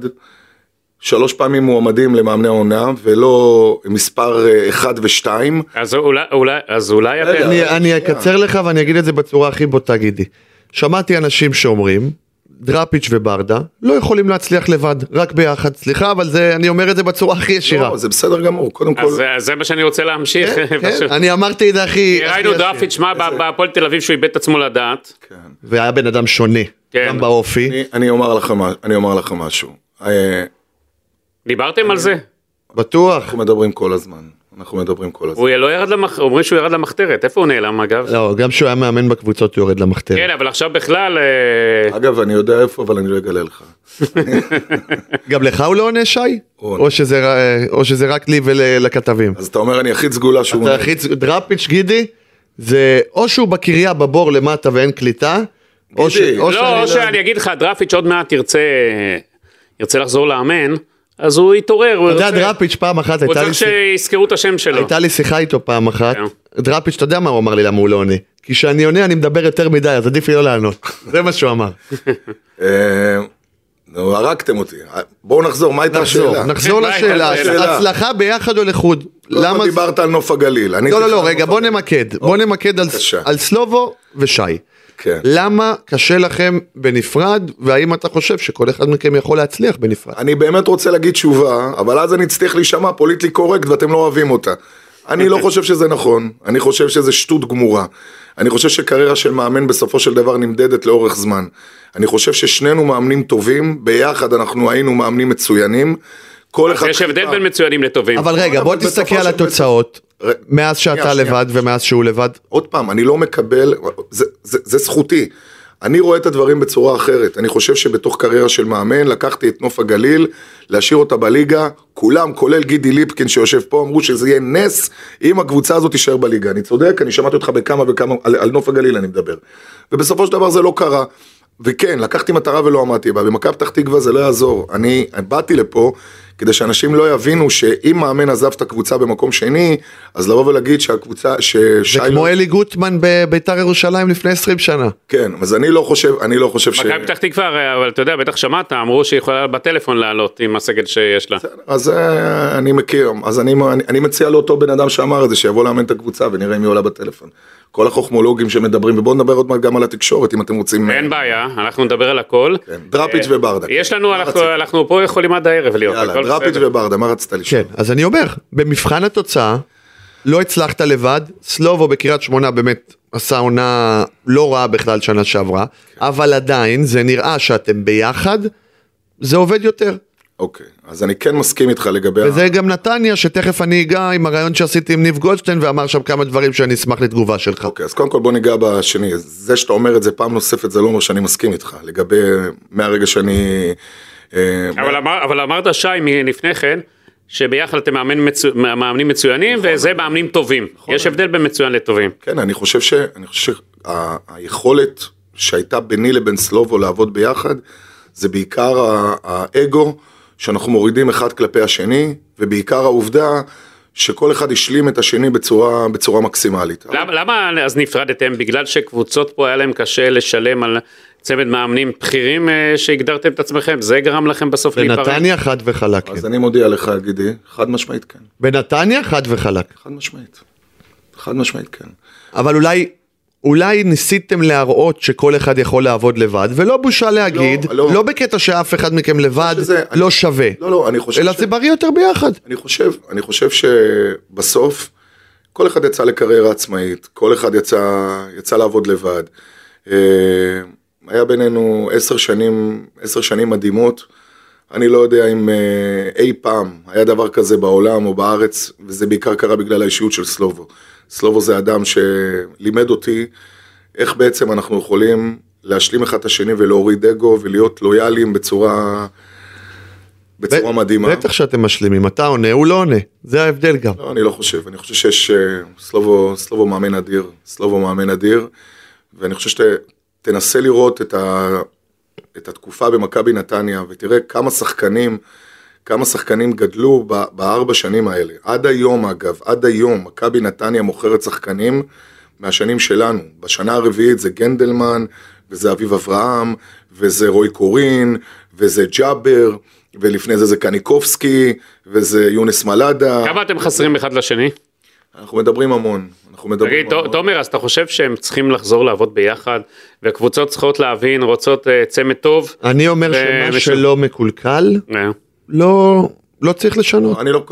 שלוש פעמים מועמדים למאמני העונה, ולא מספר אה, אחד ושתיים. אז אולי, אולי, אז אולי אני, אני אקצר לך ואני אגיד את זה בצורה הכי בוטה גידי. שמעתי אנשים שאומרים, דראפיץ' וברדה לא יכולים להצליח לבד, רק ביחד. סליחה, אבל זה, אני אומר את זה בצורה הכי ישירה. לא, זה בסדר גמור, קודם כל. אז זה- זה מה שאני רוצה להמשיך, כן, פשוט. אני אמרתי את זה הכי... ראינו. דראפיץ', מה, בהפועל תל אביב שהוא איבד את עצמו לדעת. כן. והיה בן אדם שונה, כן. גם באופי. אני, אני, אומר לך, מה- אני אומר לך משהו. אה, דיברתם על זה? בטוח. אנחנו מדברים כל הזמן. אנחנו מדברים כל הזמן. הוא לא ירד למח... אומרים שהוא ירד למחתרת, איפה הוא נעלם אגב? לא, גם כשהוא היה מאמן בקבוצות הוא יורד למחתרת. כן, אבל עכשיו בכלל, אה, אגב, אני יודע איפה, אבל אני לא אגלה לך. גם לך הוא לא עונה שי? או שזה, ר- או שזה רק לי ולכתבים? אז אתה אומר, אני הכי סגולה שהוא... אתה הכי צ- דראפיץ' גידי, זה או שהוא בקריה בבור למטה ואין קליטה, או ש- גידי, או לא, שאני או שאני אגיד לך, דראפיץ' עוד מעט ירצה ירצה לחזור לאמן, אז הוא יתעורר, הוא אתה יודע, דראפיץ' פעם אחת הוא הייתה לי צריך שיחה- שיזכרו את השם שלו. הייתה לי שיחה איתו פעם אחת, כן. דראפיץ', אתה יודע מה הוא אמר לי למה הוא לא עונה? כי כשאני עונה אני מדבר יותר מדי, אז עדיף לי לא לענות. זה מה שהוא אמר. אה, נו, הרגתם אותי. בואו נחזור, מה הייתה נחזור, השאלה? נחזור לשאלה? הצלחה ביחד או לחוד? למה. דיברת על נוף הגליל? לא, לא, לא, על רגע, נוף בוא הגליל. נמקד, בוא נמקד על- בבקשה. על סלובו ושי. כן. למה קשה לכם בנפרד, והאם אתה חושב שכל אחד מכם יכול להצליח בנפרד? אני באמת רוצה להגיד תשובה, אבל אז אני אצטרך להישמע פוליטלי קורקט ואתם לא אוהבים אותה. אני לא חושב שזה נכון, אני חושב שזה שטות גמורה. אני חושב שקריירה של מאמן בסופו של דבר נמדדת לאורך זמן. אני חושב ששנינו מאמנים טובים, ביחד אנחנו היינו מאמנים מצוינים. כל אחד... יש הבדל בין מצוינים לטובים. אבל רגע, בוא תסתכל על התוצאות, מאז שאתה. לבד ומאז שהוא לבד. עוד פעם, אני לא מקבל, זה, זכותי. אני רואה את הדברים בצורה אחרת. אני חושב שבתוך קריירה של מאמן, לקחתי את נוף הגליל, להשאיר אותה בליגה, כולם, כולל גידי ליפקין שיושב פה, אמרו שזה יהיה נס אם הקבוצה הזאת תישאר בליגה. אני צודק, אני שמעתי אותך בכמה וכמה, על, על נוף הגליל אני מדבר. ובסופו של דבר זה לא קרה. וכן, לקחתי מטרה ולא עמדתי בה, במכבי פתח תקווה זה לא יעזור. אני באתי לפה כדי שאנשים לא יבינו שאם מאמן עזב את הקבוצה במקום שני, אז לבוא ולהגיד שהקבוצה, ששי... זה כמו אלי גוטמן בביתר ירושלים לפני 20 שנה. כן, אז אני לא חושב, אני לא חושב ש... מכבי פתח תקווה, אבל אתה יודע, בטח שמעת, אמרו שהיא יכולה בטלפון לעלות עם הסגל שיש לה. אז אה, אני מכיר, אז אני, אני, אני מציע לאותו בן אדם שאמר את זה, שיבוא לאמן את הקבוצה ונראה אם היא עולה בטלפון. כל החוכמולוגים שמדברים, ובואו נדבר עוד מעט גם על התקשורת, אם אתם רוצים... אין בעיה, אנחנו נדבר על הכל. כן, דראפיץ' אה, וברדה. יש לנו, מה אנחנו-? אנחנו פה יכולים עד הערב להיות, יאללה, דראפיץ'. וברדה, מה רצית לשאול? כן, אז אני אומר, במבחן התוצאה, לא הצלחת לבד, סלובו בקריית שמונה באמת עשה עונה לא רעה בכלל שנה שעברה, אבל עדיין זה נראה שאתם ביחד, זה עובד יותר. אוקיי, אז אני כן מסכים איתך לגבי... ה- וזה גם נתניה, שתכף אני אגע עם הרעיון שעשיתי עם ניב גולדשטיין, ואמר שם כמה דברים שאני אשמח לתגובה שלך. אוקיי, אז קודם כל בוא ניגע בשני. זה שאתה אומר את זה פעם נוספת, זה לא אומר שאני מסכים איתך. לגבי, מהרגע שאני... אה, אבל, אמר, אבל אמרת שי לפני כן, שביחד אתם מאמן מצו, מאמנים מצוינים, וזה מאמנים טובים. יש הבדל בין מצוין לטובים. כן, אני חושב ש... אני חושב שהיכולת שהייתה ביני לבין סלובו לעבוד ביחד, זה בעיקר ה- האגו שאנחנו מורידים אחד כלפי השני, ובעיקר העובדה שכל אחד השלים את השני בצורה, בצורה מקסימלית. למה, למה אז נפרדתם? בגלל שקבוצות פה היה להם קשה לשלם על צמד מאמנים בכירים אה, שהגדרתם את עצמכם? זה גרם לכם בסוף להיפרד? בנתניה חד וחלק. אז כן. אני מודיע לך, גידי, חד משמעית כן. בנתניה חד וחלק. חד משמעית. חד משמעית כן. אבל אולי, אולי ניסיתם להראות שכל אחד יכול לעבוד לבד, ולא בושה להגיד, לא, לא. לא בקטע שאף אחד מכם לבד שזה- לא שווה. לא, לא, אני חושב אלא ש- זה בריא יותר ביחד. אני חושב, אני חושב שבסוף כל אחד יצא לקריירה עצמאית, כל אחד יצא, יצא לעבוד לבד. אה, היה בינינו עשר שנים, עשר שנים מדהימות. אני לא יודע אם אה, אי פעם היה דבר כזה בעולם או בארץ, וזה בעיקר קרה בגלל האישיות של סלובו. סלובו זה אדם שלימד אותי איך בעצם אנחנו יכולים להשלים אחד את השני ולהוריד אגו ולהיות לויאליים בצורה, בצורה מדהימה. בטח שאתם משלימים, אתה עונה, הוא לא עונה. זה ההבדל גם. לא, אני לא חושב, אני חושב שיש אה, סלובו, סלובו מאמן אדיר, סלובו מאמן אדיר, ואני חושב שתנסה לראות את, ה, את התקופה במכבי נתניה, ותראה כמה שחקנים, כמה שחקנים גדלו ב, בארבע שנים האלה. עד היום אגב, עד היום, מכבי נתניה מוכרת שחקנים מהשנים שלנו. בשנה הרביעית זה גנדלמן, וזה אביב אברהם, וזה רוי קורין, וזה ג'אבר, ולפני זה זה קניקובסקי, וזה יונס מלאדה. כמה אתם חסרים אחד לשני? אנחנו מדברים המון, אנחנו מדברים תגיד, המון. תומר, אז אתה חושב שהם צריכים לחזור לעבוד ביחד, והקבוצות צריכות להבין, רוצות אה, צמד טוב? אני אומר ו- שמה וש- שלא מקולקל, אה. לא, לא צריך לשנות. אני לא,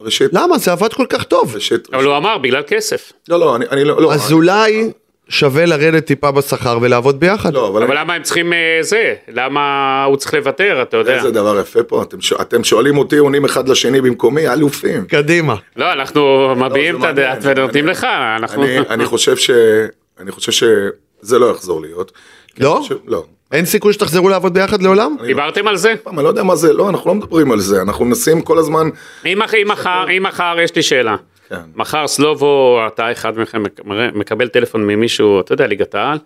ראשית, למה? זה עבד כל כך טוב. ראשית, אבל הוא אמר, בגלל כסף. לא, לא, אני, אני לא, לא, אז אני- אולי שווה לרדת טיפה בשכר ולעבוד ביחד. לא, אבל אבל למה הם צריכים אה, זה? למה הוא צריך לוותר, אתה יודע? איזה דבר יפה פה, אתם, ש- אתם שואלים אותי, עונים אחד לשני במקומי, אלופים. קדימה. לא, אנחנו מביעים את הדעת ונותנים. לך, אנחנו... אני, אני חושב ש... אני חושב שזה לא יחזור להיות. לא? אני חושב, לא. אין סיכוי שתחזרו לעבוד ביחד לעולם? דיברתם על זה? אני לא יודע מה זה, לא, אנחנו לא מדברים על זה, אנחנו מנסים כל הזמן... אם מח- אם מחר, אם מחר, יש לי שאלה. כן. מחר סלובו, אתה אחד מכם מק- מקבל טלפון ממישהו, אתה יודע, ליגת העל.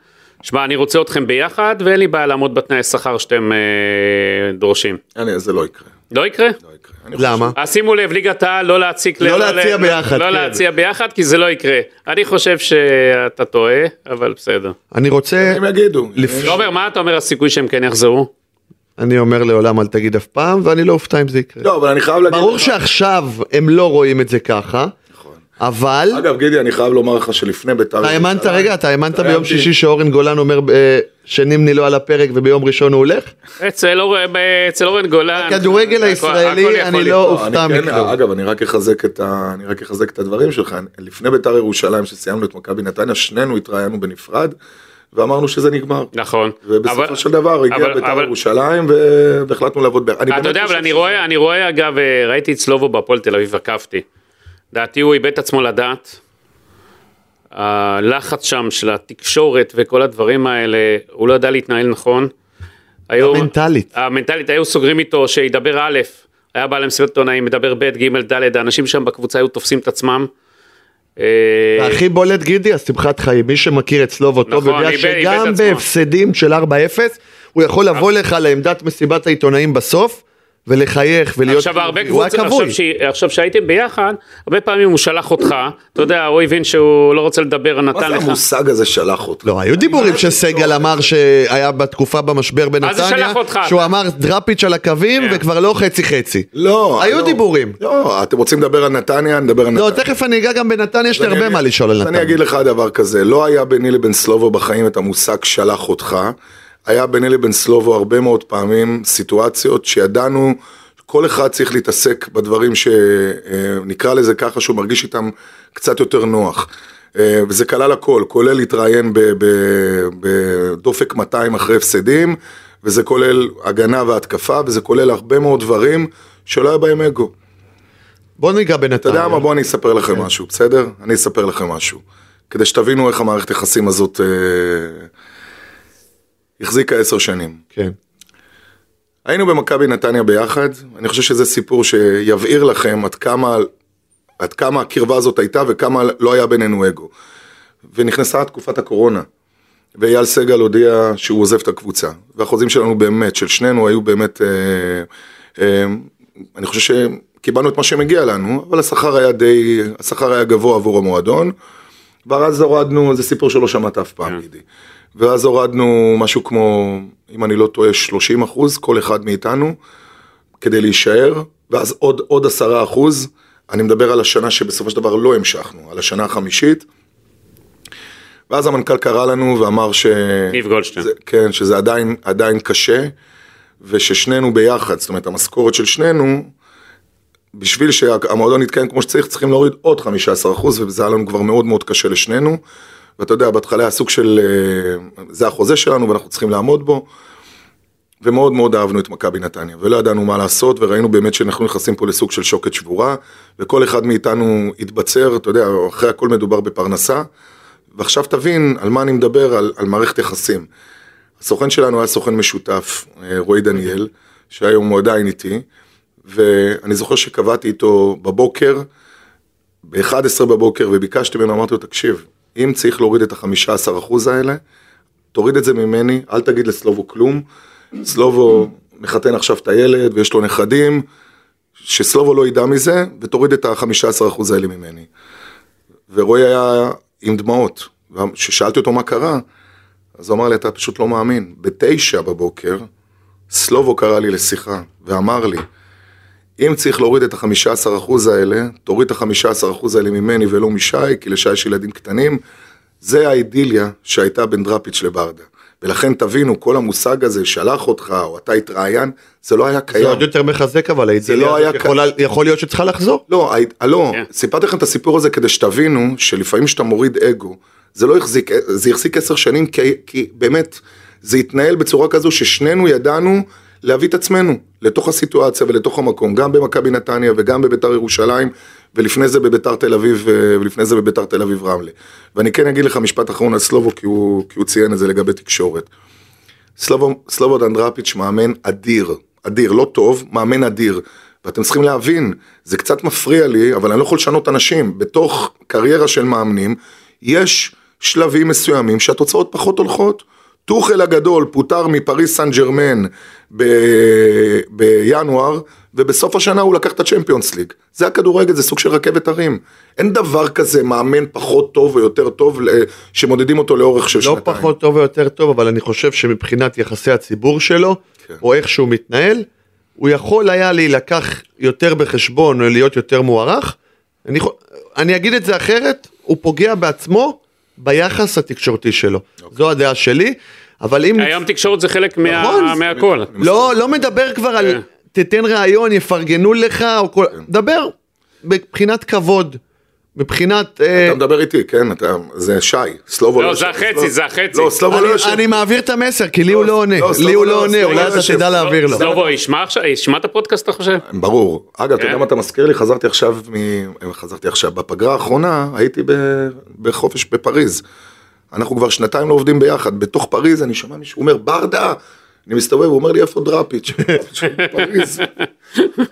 שמע, אני רוצה אתכם ביחד, ואין לי בעיה לעמוד בתנאי שכר שאתם אה, דורשים. אני, זה לא יקרה. לא יקרה? לא יקרה. למה? אז שימו לב, ליגת העל, לא להציק... לא ל- להציע ל- ביחד, לא כן. להציע ביחד, כי זה לא יקרה. אני חושב שאתה טועה, אבל בסדר. אני רוצה, הם יגידו. לפ- תומר, מה אתה אומר הסיכוי שהם כן יחזרו? אני אומר לעולם אל תגיד אף פעם, ואני לא אופתע אם זה יקרה. לא, אבל אני חייב להגיד... ברור לך- שעכשיו הם לא רואים את זה ככה. אבל אגב, גידי, אני חייב לומר לך שלפני בית"ר... אתה האמנת רגע, אתה האמנת ביום. שישי שאורן גולן אומר אה, שנימני לא על הפרק וביום ראשון הוא הולך? אצל אורן- אצל אורן גולן... הכדורגל הישראלי, אני. לא לא, אופתע כן, מכלום. אגב, אני רק אחזק את ה- אני רק אחזק את הדברים שלך. לפני בית"ר ירושלים, שסיימנו את מכבי נתניה, שנינו התראיינו בנפרד, ואמרנו שזה נגמר. נכון. ובסופו אבל- של דבר הגיע בית"ר ירושלים, ו- והחלטנו לעבוד ביחד. אני אתה יודע, אבל אני רואה, אני רואה אגב, אה, ראיתי את סלובו בהפועל תל אביב, עקבתי. לדעתי הוא איבד את עצמו לדעת. הלחץ שם של התקשורת וכל הדברים האלה, הוא לא ידע להתנהל נכון. היו- המנטלית. המנטלית, היו סוגרים איתו שידבר א', היה בא למסיבת עיתונאים, מדבר ב', ג', ד', האנשים שם בקבוצה היו תופסים את עצמם. אה, והכי בולט גידי, השמחת חיים, מי שמכיר את סלובו טוב נכון, יודע שגם. בהפסדים של 4-0, הוא יכול לבוא לך לעמדת מסיבת העיתונאים בסוף, ולחייך ולהיות עכשיו הרבה קבוצות. עכשיו, ש... עכשיו שהייתם ביחד, הרבה פעמים הוא שלח אותך, אתה יודע, הוא הבין שהוא לא רוצה לדבר, מה נתן זה לך. המושג הזה שלח אותך? לא, היו דיבורים שסגל אמר שהיה בתקופה במשבר בנתניה? שהוא אמר דראפיץ' על הקווים כן. וכבר לא חצי חצי. לא. היו לא. דיבורים. לא, אתם רוצים לדבר על נתניה, נדבר על לא, נתניה. תכף אני אגע גם בנתניה, יש לי הרבה מה לשאול על אז אני נתניה. אגיד לך דבר כזה, לא היה ביני לבין סלובו בחיים את המושג שלח אותך, היה ביני לבין סלובו הרבה מאוד פעמים סיטואציות שידענו, כל אחד צריך להתעסק בדברים שנקרא לזה ככה, שהוא מרגיש איתם קצת יותר נוח. אה, וזה כלל הכל, כולל להתראיין בדופק 200 אחרי הפסדים, וזה כולל הגנה והתקפה, וזה כולל הרבה מאוד דברים שלא היה בהם אגו. בוא ניגע אתה בנתניה. יודע מה, בוא אני אספר לכם משהו, בסדר? אני אספר לכם משהו. כדי שתבינו איך המערכת יחסים הזאת אה, החזיקה עשר שנים. כן. היינו במכבי נתניה ביחד, אני חושב שזה סיפור שיבהיר לכם עד כמה, עד כמה הקרבה הזאת הייתה וכמה לא היה בינינו אגו. ונכנסה תקופת הקורונה, ואייל סגל הודיע שהוא עוזב את הקבוצה. והחוזים שלנו באמת, של שנינו היו באמת אה, אה, אני חושב שקיבלנו את מה שמגיע לנו, אבל השכר היה די, השכר היה גבוה עבור המועדון, ואז הורדנו, זה סיפור שלא שמעת אף פעם, גידי. ואז הורדנו משהו כמו, אם אני לא טועה, 30 אחוז, כל אחד מאיתנו, כדי להישאר, ואז עוד, עוד 10 אחוז, אני מדבר על השנה שבסופו של דבר לא המשכנו, על השנה החמישית. ואז המנכ"ל קרא לנו ואמר ש... ניב גולדשטיין. זה, כן, שזה עדיין, עדיין קשה, וששנינו ביחד, זאת אומרת, המשכורת של שנינו, בשביל שהמועדון יתקיים כמו שצריך, צריכים להוריד עוד 15 אחוז, וזה היה לנו כבר מאוד מאוד קשה לשנינו. ואתה יודע, בהתחלה היה סוג של, אה, זה החוזה שלנו ואנחנו צריכים לעמוד בו. ומאוד מאוד אהבנו את מכבי נתניה, ולא ידענו מה לעשות, וראינו באמת שאנחנו נכנסים פה לסוג של שוקת שבורה, וכל אחד מאיתנו התבצר, אתה יודע, אחרי הכל מדובר בפרנסה, ועכשיו תבין על מה אני מדבר, על, על מערכת יחסים. הסוכן שלנו היה סוכן משותף, אה, רועי דניאל, שהיום הוא עדיין איתי, ואני זוכר שקבעתי איתו בבוקר, ב-11 בבוקר, וביקשתי ממנו, אמרתי לו, תקשיב, אם צריך להוריד את ה-15% האלה, תוריד את זה ממני, אל תגיד לסלובו כלום. סלובו מחתן עכשיו את הילד ויש לו נכדים, שסלובו לא ידע מזה, ותוריד את ה-15% האלה ממני. ורועי היה עם דמעות, וכששאלתי אותו מה קרה, אז הוא אמר לי, אתה פשוט לא מאמין. בתשע בבוקר, סלובו קרא לי לשיחה, ואמר לי, אם צריך להוריד את ה-15% האלה, תוריד את ה-15% האלה ממני ולא משי, כי לשי יש ילדים קטנים. זה האידיליה שהייתה בין דראפיץ' לברדה. ולכן תבינו, כל המושג הזה, שלח אותך, או אתה התראיין, זה לא היה קיים. זה עוד יותר מחזק אבל, לא האידיליה היה הזאת יכולה- יכול להיות שצריכה לחזור. לא, הי- לא, כן. סיפרתי לכם את הסיפור הזה כדי שתבינו שלפעמים כשאתה מוריד אגו, זה לא החזיק, זה החזיק עשר שנים, כי, כי באמת, זה התנהל בצורה כזו ששנינו ידענו להביא את עצמנו לתוך הסיטואציה ולתוך המקום, גם במכבי נתניה וגם בביתר ירושלים, ולפני זה בביתר תל אביב, אה, ולפני זה בביתר תל אביב רמלה. ואני כן אגיד לך משפט אחרון על סלובו, כי הוא, כי הוא ציין את זה לגבי תקשורת. סלובו, סלובו דנדרפיץ' מאמן אדיר, אדיר, לא טוב, מאמן אדיר. ואתם צריכים להבין, זה קצת מפריע לי, אבל אני לא יכול לשנות אנשים. בתוך קריירה של מאמנים, יש שלבים מסוימים שהתוצאות פחות הולכות. טוחל הגדול פוטר מפריס סן ג'רמן ב- בינואר, ובסוף השנה הוא לקח את הצ'מפיונס ליג. זה הכדורגל, זה סוג של רכבת הרים. אין דבר כזה מאמן פחות טוב או יותר טוב ל- שמודדים אותו לאורך של לא שנתיים. פחות טוב או יותר טוב, אבל אני חושב שמבחינת יחסי הציבור שלו, כן. או איך שהוא מתנהל, הוא יכול היה להילקח יותר בחשבון או להיות יותר מוערך. אני, אני אגיד את זה אחרת, הוא פוגע בעצמו ביחס התקשורתי שלו. אוקיי. זו הדעה שלי, אבל אם... היום תקשורת זה חלק מה- נכון. מהכל. לא, לא מדבר כבר על כן. תתן ראיון, יפרגנו לך, או כל... דבר מבחינת כבוד, מבחינת... אה, אתה מדבר איתי, כן? אתה, זה שי. סלובו לא, לא... זה החצי, סלובו- זה החצי. לא, סלובו לא אני- יושב. אני מעביר את המסר, כי לי הוא לא, לא עונה, לא, לי הוא לא- לא עונה, אולי לא אתה. תדע להעביר לו. סלובו, ישמע עכשיו, ישמע את הפודקאסט אתה חושב? ברור. אגב, אתה כן. יודע מה אתה מזכיר לי? חזרתי עכשיו, מ... חזרתי עכשיו, בפגרה האחרונה הייתי ב... בחופש בפריז. אנחנו כבר שנתיים לא עובדים ביחד, בתוך פריז אני שומע מישהו אומר, ברדה, אני מסתובב, הוא אומר לי, איפה דראפיץ'? פריז.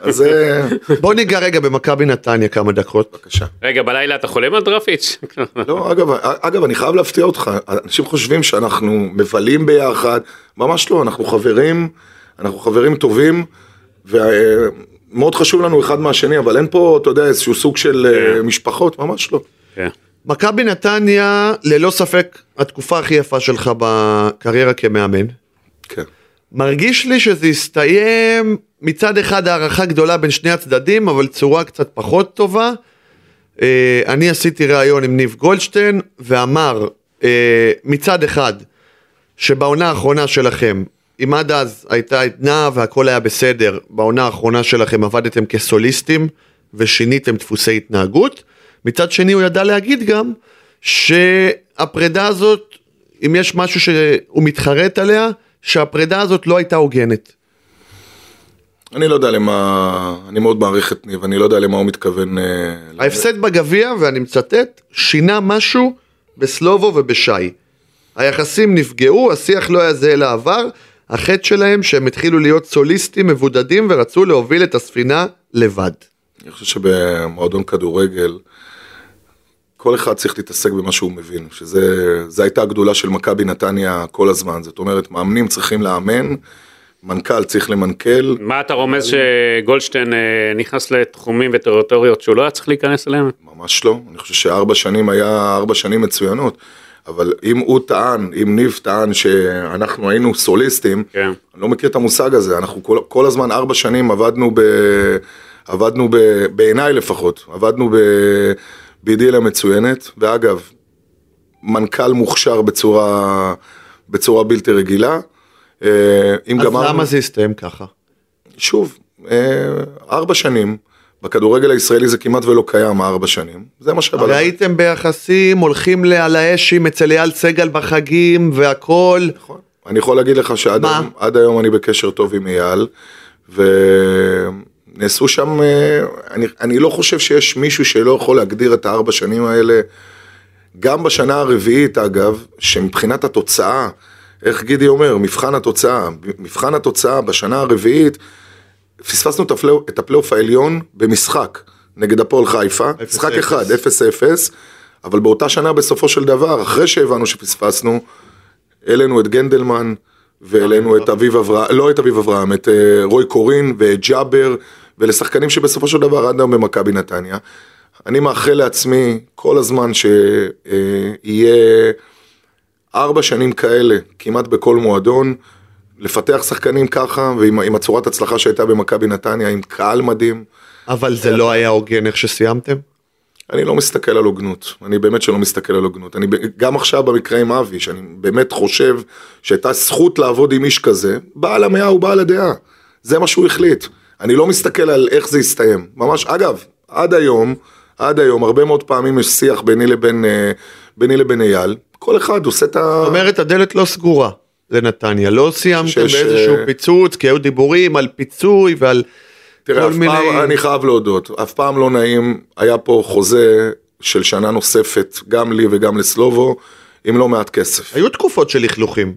אז אה, בוא ניגע רגע במכבי נתניה כמה דקות. בבקשה. רגע, בלילה אתה חולם על דרפיץ'? לא, אגב, אגב, אני חייב להפתיע אותך, אנשים חושבים שאנחנו מבלים ביחד, ממש לא, אנחנו חברים, אנחנו חברים טובים, ומאוד חשוב לנו אחד מהשני, אבל אין פה, אתה יודע, איזשהו סוג של אה, משפחות, ממש לא. מכבי נתניה, ללא ספק, התקופה הכי יפה שלך בקריירה כמאמן. כן. מרגיש לי שזה הסתיים מצד אחד הערכה גדולה בין שני הצדדים, אבל צורה קצת פחות טובה. אה, אני עשיתי ראיון עם ניב גולדשטיין, ואמר אה, מצד אחד, שבעונה האחרונה שלכם, אם עד אז הייתה עדנה והכל היה בסדר, בעונה האחרונה שלכם עבדתם כסוליסטים ושיניתם דפוסי התנהגות. מצד שני הוא ידע להגיד גם שהפרידה הזאת, אם יש משהו שהוא מתחרט עליה, שהפרידה הזאת לא הייתה הוגנת. אני לא יודע למה, אני מאוד מעריך את ניב, אני לא יודע למה הוא מתכוון. אה, ההפסד בגביע, ואני מצטט, שינה משהו בסלובו ובשי. היחסים נפגעו, השיח לא היה זהה לעבר, החטא שלהם שהם התחילו להיות סוליסטים מבודדים ורצו להוביל את הספינה לבד. אני חושב שבמועדון כדורגל, כל אחד צריך להתעסק במה שהוא מבין, שזה זה הייתה הגדולה של מכבי נתניה כל הזמן, זאת אומרת, מאמנים צריכים לאמן מנכ"ל צריך למנכ"ל, מה אתה רומז שגולדשטיין אה, נכנס לתחומים וטריטוריות שהוא לא היה צריך להיכנס אליהם? ממש לא, אני חושב שארבע שנים היה ארבע שנים מצוינות, אבל אם הוא טען, אם ניב טען שאנחנו היינו סוליסטים, כן. אני לא מכיר את המושג הזה, אנחנו כל, כל הזמן ארבע שנים עבדנו ב... עבדנו ב... בעיניי לפחות, עבדנו ב... באידיליה מצוינת, ואגב, מנכ"ל מוכשר בצורה, בצורה בלתי רגילה. אה, אז גמרנו- למה זה הסתיים ככה? שוב, אה, ארבע שנים, בכדורגל הישראלי זה כמעט ולא קיים הארבע שנים, זה מה לנו. הייתם ביחסים, הולכים על האשים אצל אייל סגל בחגים והכל. נכון. אני יכול להגיד לך שעד? היום, היום אני בקשר טוב עם אייל, ונעשו שם, אה, אני, אני לא חושב שיש מישהו שלא יכול להגדיר את הארבע שנים האלה, גם בשנה הרביעית אגב, שמבחינת התוצאה, איך גידי אומר, מבחן התוצאה, מבחן התוצאה בשנה הרביעית, פספסנו את הפלייאוף- העליון במשחק נגד הפועל חיפה, משחק 0-0. אחד, 0-0, אבל באותה שנה בסופו של דבר, אחרי שהבנו שפספסנו, העלינו את גנדלמן, והעלינו את אביב אברהם, לא את אביב אברהם, את אה, רוי קורין ואת ג'אבר, ואלה שחקנים שבסופו של דבר עד היום במכבי נתניה. אני מאחל לעצמי כל הזמן שיהיה ארבע שנים כאלה, כמעט בכל מועדון, לפתח שחקנים ככה, ועם עם הצורת הצלחה שהייתה במכבי נתניה, עם קהל מדהים. אבל זה לא היה הוגן איך שסיימתם? אני לא מסתכל על הוגנות, אני באמת שלא מסתכל על הוגנות. אני גם עכשיו במקרה עם אבי, שאני באמת חושב שהייתה זכות לעבוד עם איש כזה, בעל המאה הוא בעל הדעה. זה מה שהוא החליט. אני לא מסתכל על איך זה יסתיים. ממש, אגב, עד היום, עד היום, הרבה מאוד פעמים יש שיח ביני לבין, אה, ביני לבין אייל, כל אחד עושה את ה... זאת אומרת, הדלת לא סגורה לנתניה. לא סיימתם באיזשהו אה, פיצוץ, כי היו דיבורים על פיצוי ועל תראה, כל אף מיני... פעם, אני חייב להודות, אף פעם לא נעים, היה פה חוזה של שנה נוספת, גם לי וגם לסלובו, עם לא מעט כסף. היו תקופות של לכלוכים.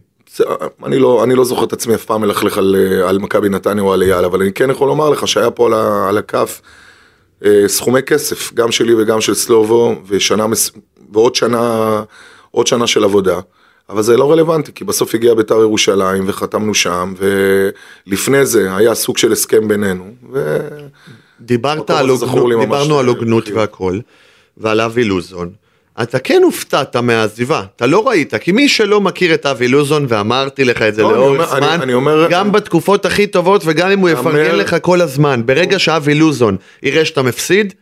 אני לא, אני לא זוכר את עצמי אף פעם מלכלך על, אה, על מכבי נתניה או על אייל, אבל אני כן יכול לומר לך שהיה פה על, ה, על הכף אה, סכומי כסף, גם שלי וגם של סלובו, ושנה, ועוד שנה, עוד שנה של עבודה. אבל זה לא רלוונטי, כי בסוף הגיע בית"ר ירושלים וחתמנו שם, ולפני זה היה סוג של הסכם בינינו, ו... דיברת על הוגנות, דיברנו על הוגנות לחיוב. והכל, ועל אבי לוזון. אתה כן הופתעת מהעזיבה, אתה לא ראית, כי מי שלא מכיר את אבי לוזון, ואמרתי לך את זה לא, אני לאורך אומר- אני- זמן, אני אומר- גם בתקופות הכי טובות וגם אם הוא אומר- יפרגן לך כל הזמן, ברגע שאבי לוזון יראה שאתה מפסיד,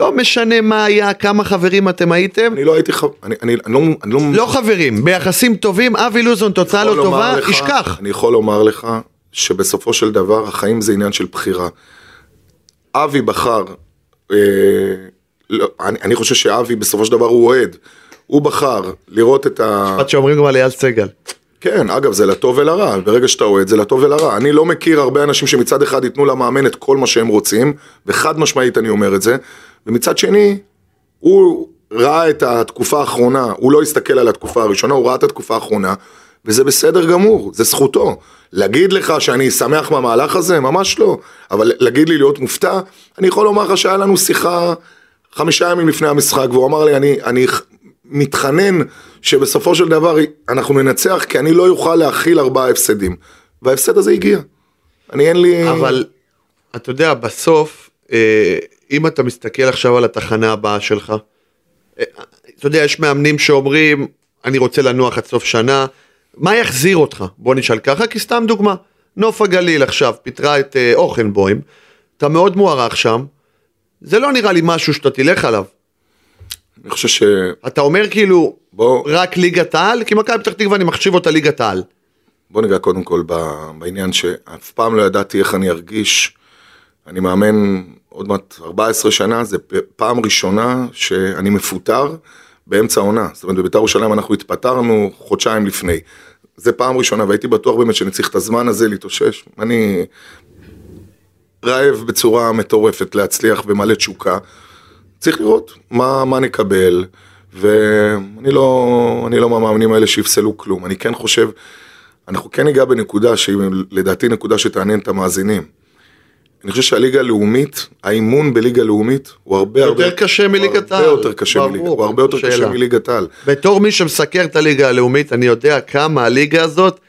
לא משנה מה היה, כמה חברים אתם הייתם, אני לא הייתי חב... אני, אני, אני לא... אני לא... לא חברים, ביחסים טובים, אבי לוזון תוצאה לא טובה, לך- ישכח. אני יכול לומר לך שבסופו של דבר החיים זה עניין של בחירה. אבי בחר, אה, לא, אני, אני חושב שאבי בסופו של דבר הוא אוהד. הוא בחר לראות את ה... משפט שאומרים גם על אייל סגל. כן, אגב, זה לטוב ולרע, ברגע שאתה אוהד זה לטוב ולרע. אני לא מכיר הרבה אנשים שמצד אחד ייתנו למאמן את כל מה שהם רוצים, וחד משמעית אני אומר את זה, ומצד שני, הוא ראה את התקופה האחרונה, הוא לא הסתכל על התקופה הראשונה, הוא ראה את התקופה האחרונה, וזה בסדר גמור, זה זכותו. להגיד לך שאני שמח מהמהלך הזה? ממש לא. אבל להגיד לי להיות מופתע, אני יכול לומר לך שהיה לנו שיחה חמישה ימים לפני המשחק, והוא אמר לי, אני, אני מתחנן שבסופו של דבר אנחנו ננצח, כי אני לא אוכל להכיל ארבעה הפסדים. וההפסד הזה הגיע. אני אין לי... אבל אתה יודע, בסוף, אה, אם אתה מסתכל עכשיו על התחנה הבאה שלך, אה, אתה יודע, יש מאמנים שאומרים, אני רוצה לנוח עד סוף שנה, מה יחזיר אותך? בוא נשאל ככה, כי סתם דוגמה, נוף הגליל עכשיו פיטרה את אה, אוכנבוים, אתה מאוד מוערך שם, זה לא נראה לי משהו שאתה תלך עליו. אני חושב ש... אתה אומר כאילו, בוא, רק ליגת העל? כי מכבי פתח תקווה אני מחשיב אותה ליגת העל. בוא ניגע קודם כל בעניין שאף פעם לא ידעתי איך אני ארגיש. אני מאמן עוד מעט 14 שנה, זה פעם ראשונה שאני מפוטר באמצע העונה. זאת אומרת, בבית"ר ירושלים אנחנו התפטרנו חודשיים לפני. זה פעם ראשונה, והייתי בטוח באמת שאני צריך את הזמן הזה להתאושש. אני רעב בצורה מטורפת להצליח ומלא תשוקה. צריך לראות מה, מה נקבל, ואני לא, אני לא מהמאמנים האלה שיפסלו כלום. אני כן חושב, אנחנו כן ניגע בנקודה שהיא לדעתי נקודה שתעניין את המאזינים. אני חושב שהליגה הלאומית, האימון בליגה לאומית הוא הרבה יותר הרבה... קשה מליגת הוא העל. הרבה יותר קשה ברור, הוא הרבה יותר קשה שאלה. מליגת העל. בתור מי שמסקר את הליגה הלאומית, אני יודע כמה הליגה הזאת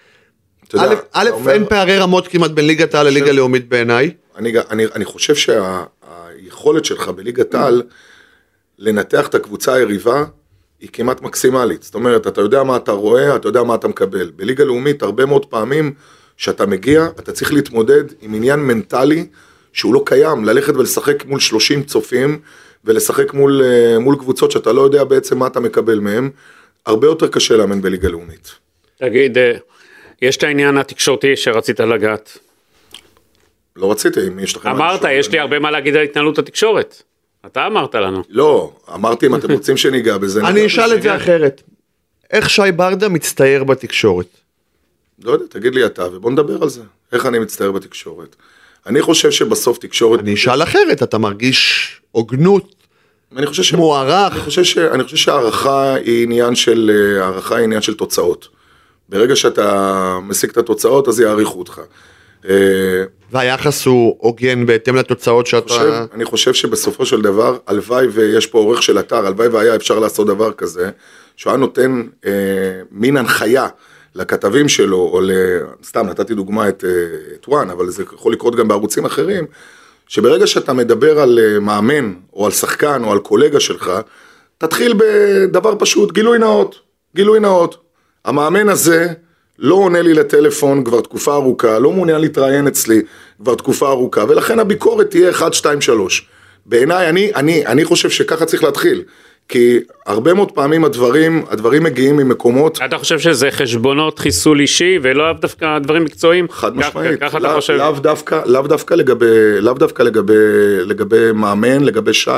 א', אין פערי רמות כמעט בין ליגת העל לליגה לאומית בעיניי. אני, אני, אני חושב שהיכולת שלך בליגת העל לנתח את הקבוצה היריבה היא כמעט מקסימלית. זאת אומרת, אתה יודע מה אתה רואה, אתה יודע מה אתה מקבל. בליגה לאומית, הרבה מאוד פעמים שאתה מגיע, אתה צריך להתמודד עם עניין מנטלי שהוא לא קיים, ללכת ולשחק מול 30 צופים ולשחק מול, אה, מול קבוצות שאתה לא יודע בעצם מה אתה מקבל מהם. הרבה יותר קשה לאמן בליגה לאומית. תגיד, אה, יש את העניין התקשורתי שרצית לגעת. לא רציתי, אם יש לכם... אמרת, יש לי הרבה מה להגיד על התנהלות התקשורת. אתה אמרת לנו. לא, אמרתי אם אתם רוצים שניגע בזה. אני אשאל. את זה אחרת. איך שי ברדה מצטייר בתקשורת? לא יודע, תגיד לי אתה, ובוא נדבר על זה. איך אני מצטער בתקשורת. אני חושב שבסוף תקשורת... אני אשאל אחרת, אתה מרגיש הוגנות, אני חושב ש... מוערך? אני חושב, ש... אני חושב שהערכה היא עניין של... אה, הערכה היא עניין של תוצאות. ברגע שאתה משיג את התוצאות, אז יעריכו אותך. והיחס הוא הוגן בהתאם לתוצאות שאתה... חושב, אני חושב שבסופו של דבר, הלוואי ויש פה עורך של אתר, הלוואי והיה אפשר לעשות דבר כזה, שהוא היה נותן אה, מין הנחיה לכתבים שלו, או ל... סתם נתתי דוגמה את, אה, את וואן, אבל זה יכול לקרות גם בערוצים אחרים, שברגע שאתה מדבר על אה, מאמן, או על שחקן, או על קולגה שלך, תתחיל בדבר פשוט, גילוי נאות, גילוי נאות. המאמן הזה לא עונה לי לטלפון כבר תקופה ארוכה, לא מעוניין להתראיין אצלי כבר תקופה ארוכה, ולכן הביקורת תהיה 1, 2, 3. בעיניי, אני, אני, אני חושב שככה צריך להתחיל. כי הרבה מאוד פעמים הדברים, הדברים מגיעים ממקומות, אתה חושב שזה חשבונות חיסול אישי ולא דווקא דברים מקצועיים? חד משמעית, ככה אתה לאו- חושב? לאו דווקא, לאו דווקא לגבי, לאו דווקא לגבי, לגבי מאמן, לגבי שי,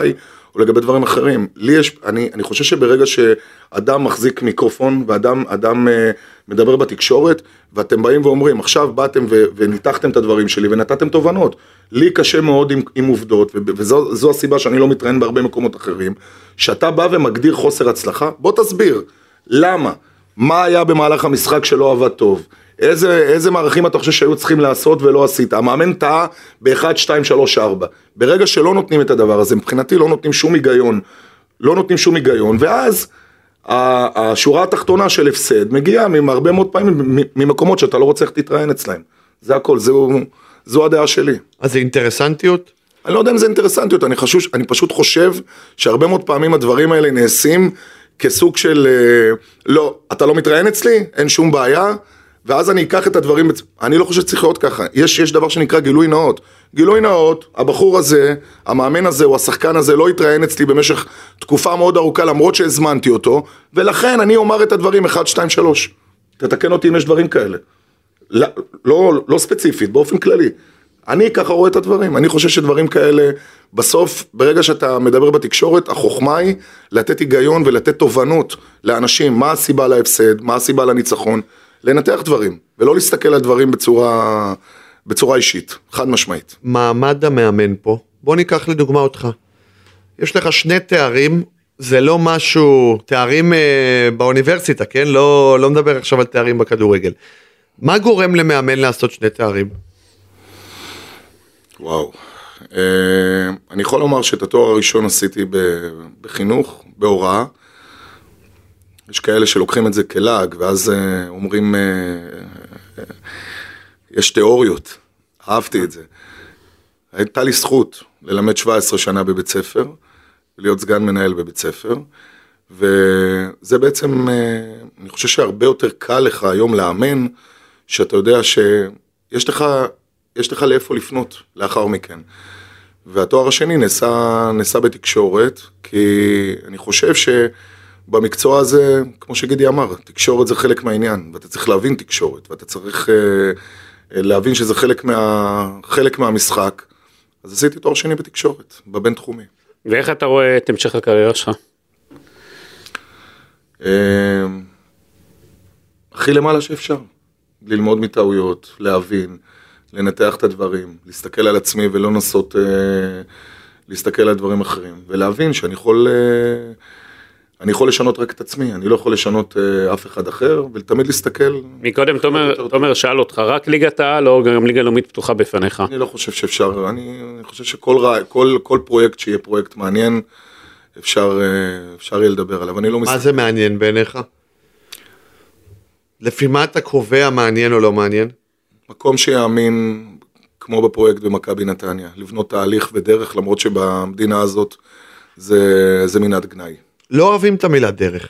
או לגבי דברים אחרים. לי יש, אני, אני חושב שברגע שאדם מחזיק מיקרופון, ואדם אדם, אה, מדבר בתקשורת, ואתם באים ואומרים, עכשיו באתם ו, וניתחתם את הדברים שלי ונתתם תובנות. לי קשה מאוד עם, עם עובדות, וזו זו הסיבה שאני לא מתראיין בהרבה מקומות אחרים, שאתה בא ומגדיר חוסר הצלחה, בוא תסביר, למה? מה היה במהלך המשחק שלא עבד טוב? איזה, איזה מערכים אתה חושב שהיו צריכים לעשות ולא עשית? המאמן טעה ב-1, 2, 3, 4. ברגע שלא נותנים את הדבר הזה, מבחינתי לא נותנים שום היגיון. לא נותנים שום היגיון, ואז השורה התחתונה של הפסד מגיעה מהרבה מאוד פעמים ממקומות שאתה לא רוצה איך תתראיין אצלהם. זה הכל, זו, זו הדעה שלי. אז זה אינטרסנטיות? אני לא יודע אם זה אינטרסנטיות, אני, חשוש, אני פשוט חושב שהרבה מאוד פעמים הדברים האלה נעשים כסוג של אה, לא, אתה לא מתראיין אצלי, אין שום בעיה, ואז אני אקח את הדברים, אני לא חושב שצריך להיות ככה, יש, יש דבר שנקרא גילוי נאות. גילוי נאות, הבחור הזה, המאמן הזה או השחקן הזה לא התראיין אצלי במשך תקופה מאוד ארוכה למרות שהזמנתי אותו, ולכן אני אומר את הדברים 1, 2, 3. תתקן אותי אם יש דברים כאלה. לא, לא, לא ספציפית, באופן כללי. אני ככה רואה את הדברים, אני חושב שדברים כאלה, בסוף, ברגע שאתה מדבר בתקשורת, החוכמה היא לתת היגיון ולתת תובנות לאנשים, מה הסיבה להפסד, מה הסיבה לניצחון, לנתח דברים, ולא להסתכל על דברים בצורה, בצורה אישית, חד משמעית. מעמד המאמן פה, בוא ניקח לדוגמה אותך. יש לך שני תארים, זה לא משהו, תארים אה, באוניברסיטה, כן? לא, לא מדבר עכשיו על תארים בכדורגל. מה גורם למאמן לעשות שני תארים? וואו. אה, אני יכול לומר שאת התואר הראשון עשיתי ב- בחינוך, בהוראה. יש כאלה שלוקחים את זה כלעג, ואז אה, אומרים, אה, אה, יש תיאוריות, אהבתי את זה. הייתה לי זכות ללמד 17 שנה בבית ספר, להיות סגן מנהל בבית ספר, וזה בעצם, אני חושב שהרבה יותר קל לך היום לאמן, שאתה יודע שיש לך, יש לך לאיפה לפנות לאחר מכן. והתואר השני נעשה, נעשה בתקשורת, כי אני חושב שבמקצוע הזה, כמו שגידי אמר, תקשורת זה חלק מהעניין, ואתה צריך להבין תקשורת, ואתה צריך אה, אה, להבין שזה חלק, מה, חלק מהמשחק. אז עשיתי תואר שני בתקשורת, בבינתחומי. ואיך אתה רואה את המשך הקריירה שלך? אה, הכי למעלה שאפשר. ללמוד מטעויות, להבין, לנתח את הדברים, להסתכל על עצמי ולא לנסות אה, להסתכל על דברים אחרים, ולהבין שאני יכול, אה, אני יכול לשנות רק את עצמי, אני לא יכול לשנות אה, אף אחד אחר, ותמיד להסתכל. מקודם תומר. תומר שאל אותך, רק ליגת העל או גם ליגה לאומית פתוחה בפניך? אני לא חושב שאפשר, אני, אני חושב שכל רע, כל, כל פרויקט שיהיה פרויקט מעניין, אפשר, אה, אפשר יהיה לדבר עליו, אני לא מה מסתכל. זה מעניין בעיניך? לפי מה אתה קובע מעניין או לא מעניין? מקום שיאמין, כמו בפרויקט במכבי נתניה, לבנות תהליך ודרך, למרות שבמדינה הזאת זה, זה מנעד גנאי. לא אוהבים את המילה דרך.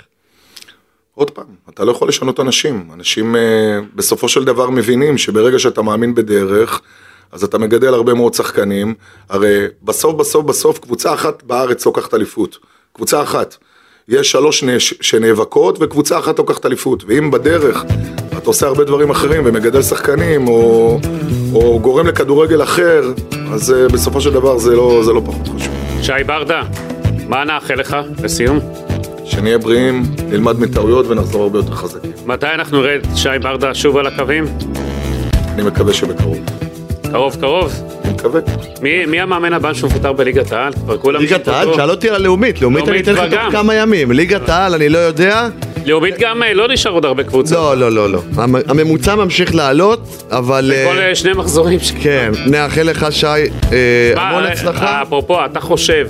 עוד פעם, אתה לא יכול לשנות אנשים. אנשים אה, בסופו של דבר מבינים שברגע שאתה מאמין בדרך, אז אתה מגדל הרבה מאוד שחקנים. הרי בסוף בסוף בסוף קבוצה אחת בארץ לוקחת אליפות. קבוצה אחת. יש שלוש נש... שנאבקות וקבוצה אחת לוקחת אליפות. ואם בדרך אתה עושה הרבה דברים אחרים ומגדל שחקנים או, או גורם לכדורגל אחר, אז אה, בסופו של דבר זה לא, זה לא פחות חשוב. שי ברדה, מה נאחל לך לסיום? שנהיה בריאים, נלמד מטעויות ונחזור הרבה יותר חזקים. מתי אנחנו נראה את שי ברדה שוב על הקווים? אני מקווה שבקרוב. קרוב קרוב. אני מקווה. מי, מי המאמן הבא שמפוטר בליגת העל? כבר כולם ליגת העל? שאל אותי על הלאומית, לאומית אני אתן לך תוך. כמה ימים. ליגת העל אני לא יודע. לאומית גם אה, לא נשאר עוד הרבה קבוצות. לא, לא, לא, לא. המ- הממוצע ממשיך לעלות, אבל... כל אה, אה, שני מחזורים. ש- כן, נאחל לך שי המון הצלחה. אפרופו, אתה חושב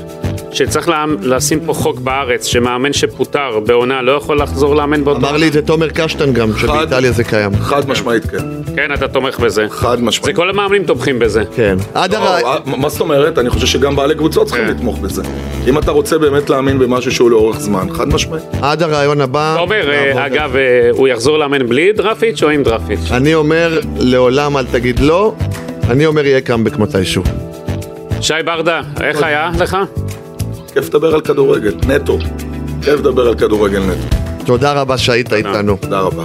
שצריך לה- לשים פה חוק בארץ שמאמן שפוטר בעונה לא יכול לחזור לאמן באותו... אמר לי את זה תומר קשטן גם, שבאיטליה זה קיים. חד משמעית כן. כן, אתה תומך בזה. חד זה משמעית. כל המאמנים תומכים בזה. כן. עד לא, הר... אה, מה זאת אומרת? אני חושב שגם בעלי קבוצות צריכים כן. לתמוך בזה. אם אתה רוצה באמת להאמין במשהו שהוא לאורך זמן, חד משמעית. עד הרעיון הבא. אתה אומר, נעבור. אגב, אה, הוא יחזור לאמן בלי דרפיץ' או עם דרפיץ'? אני אומר, לעולם אל תגיד לא. אני אומר, יהיה קאמבק מתישהו. שי ברדה, איך היה לך? כיף לדבר על כדורגל, נטו. כיף לדבר על כדורגל נטו. תודה רבה שהיית איתנו. תודה רבה.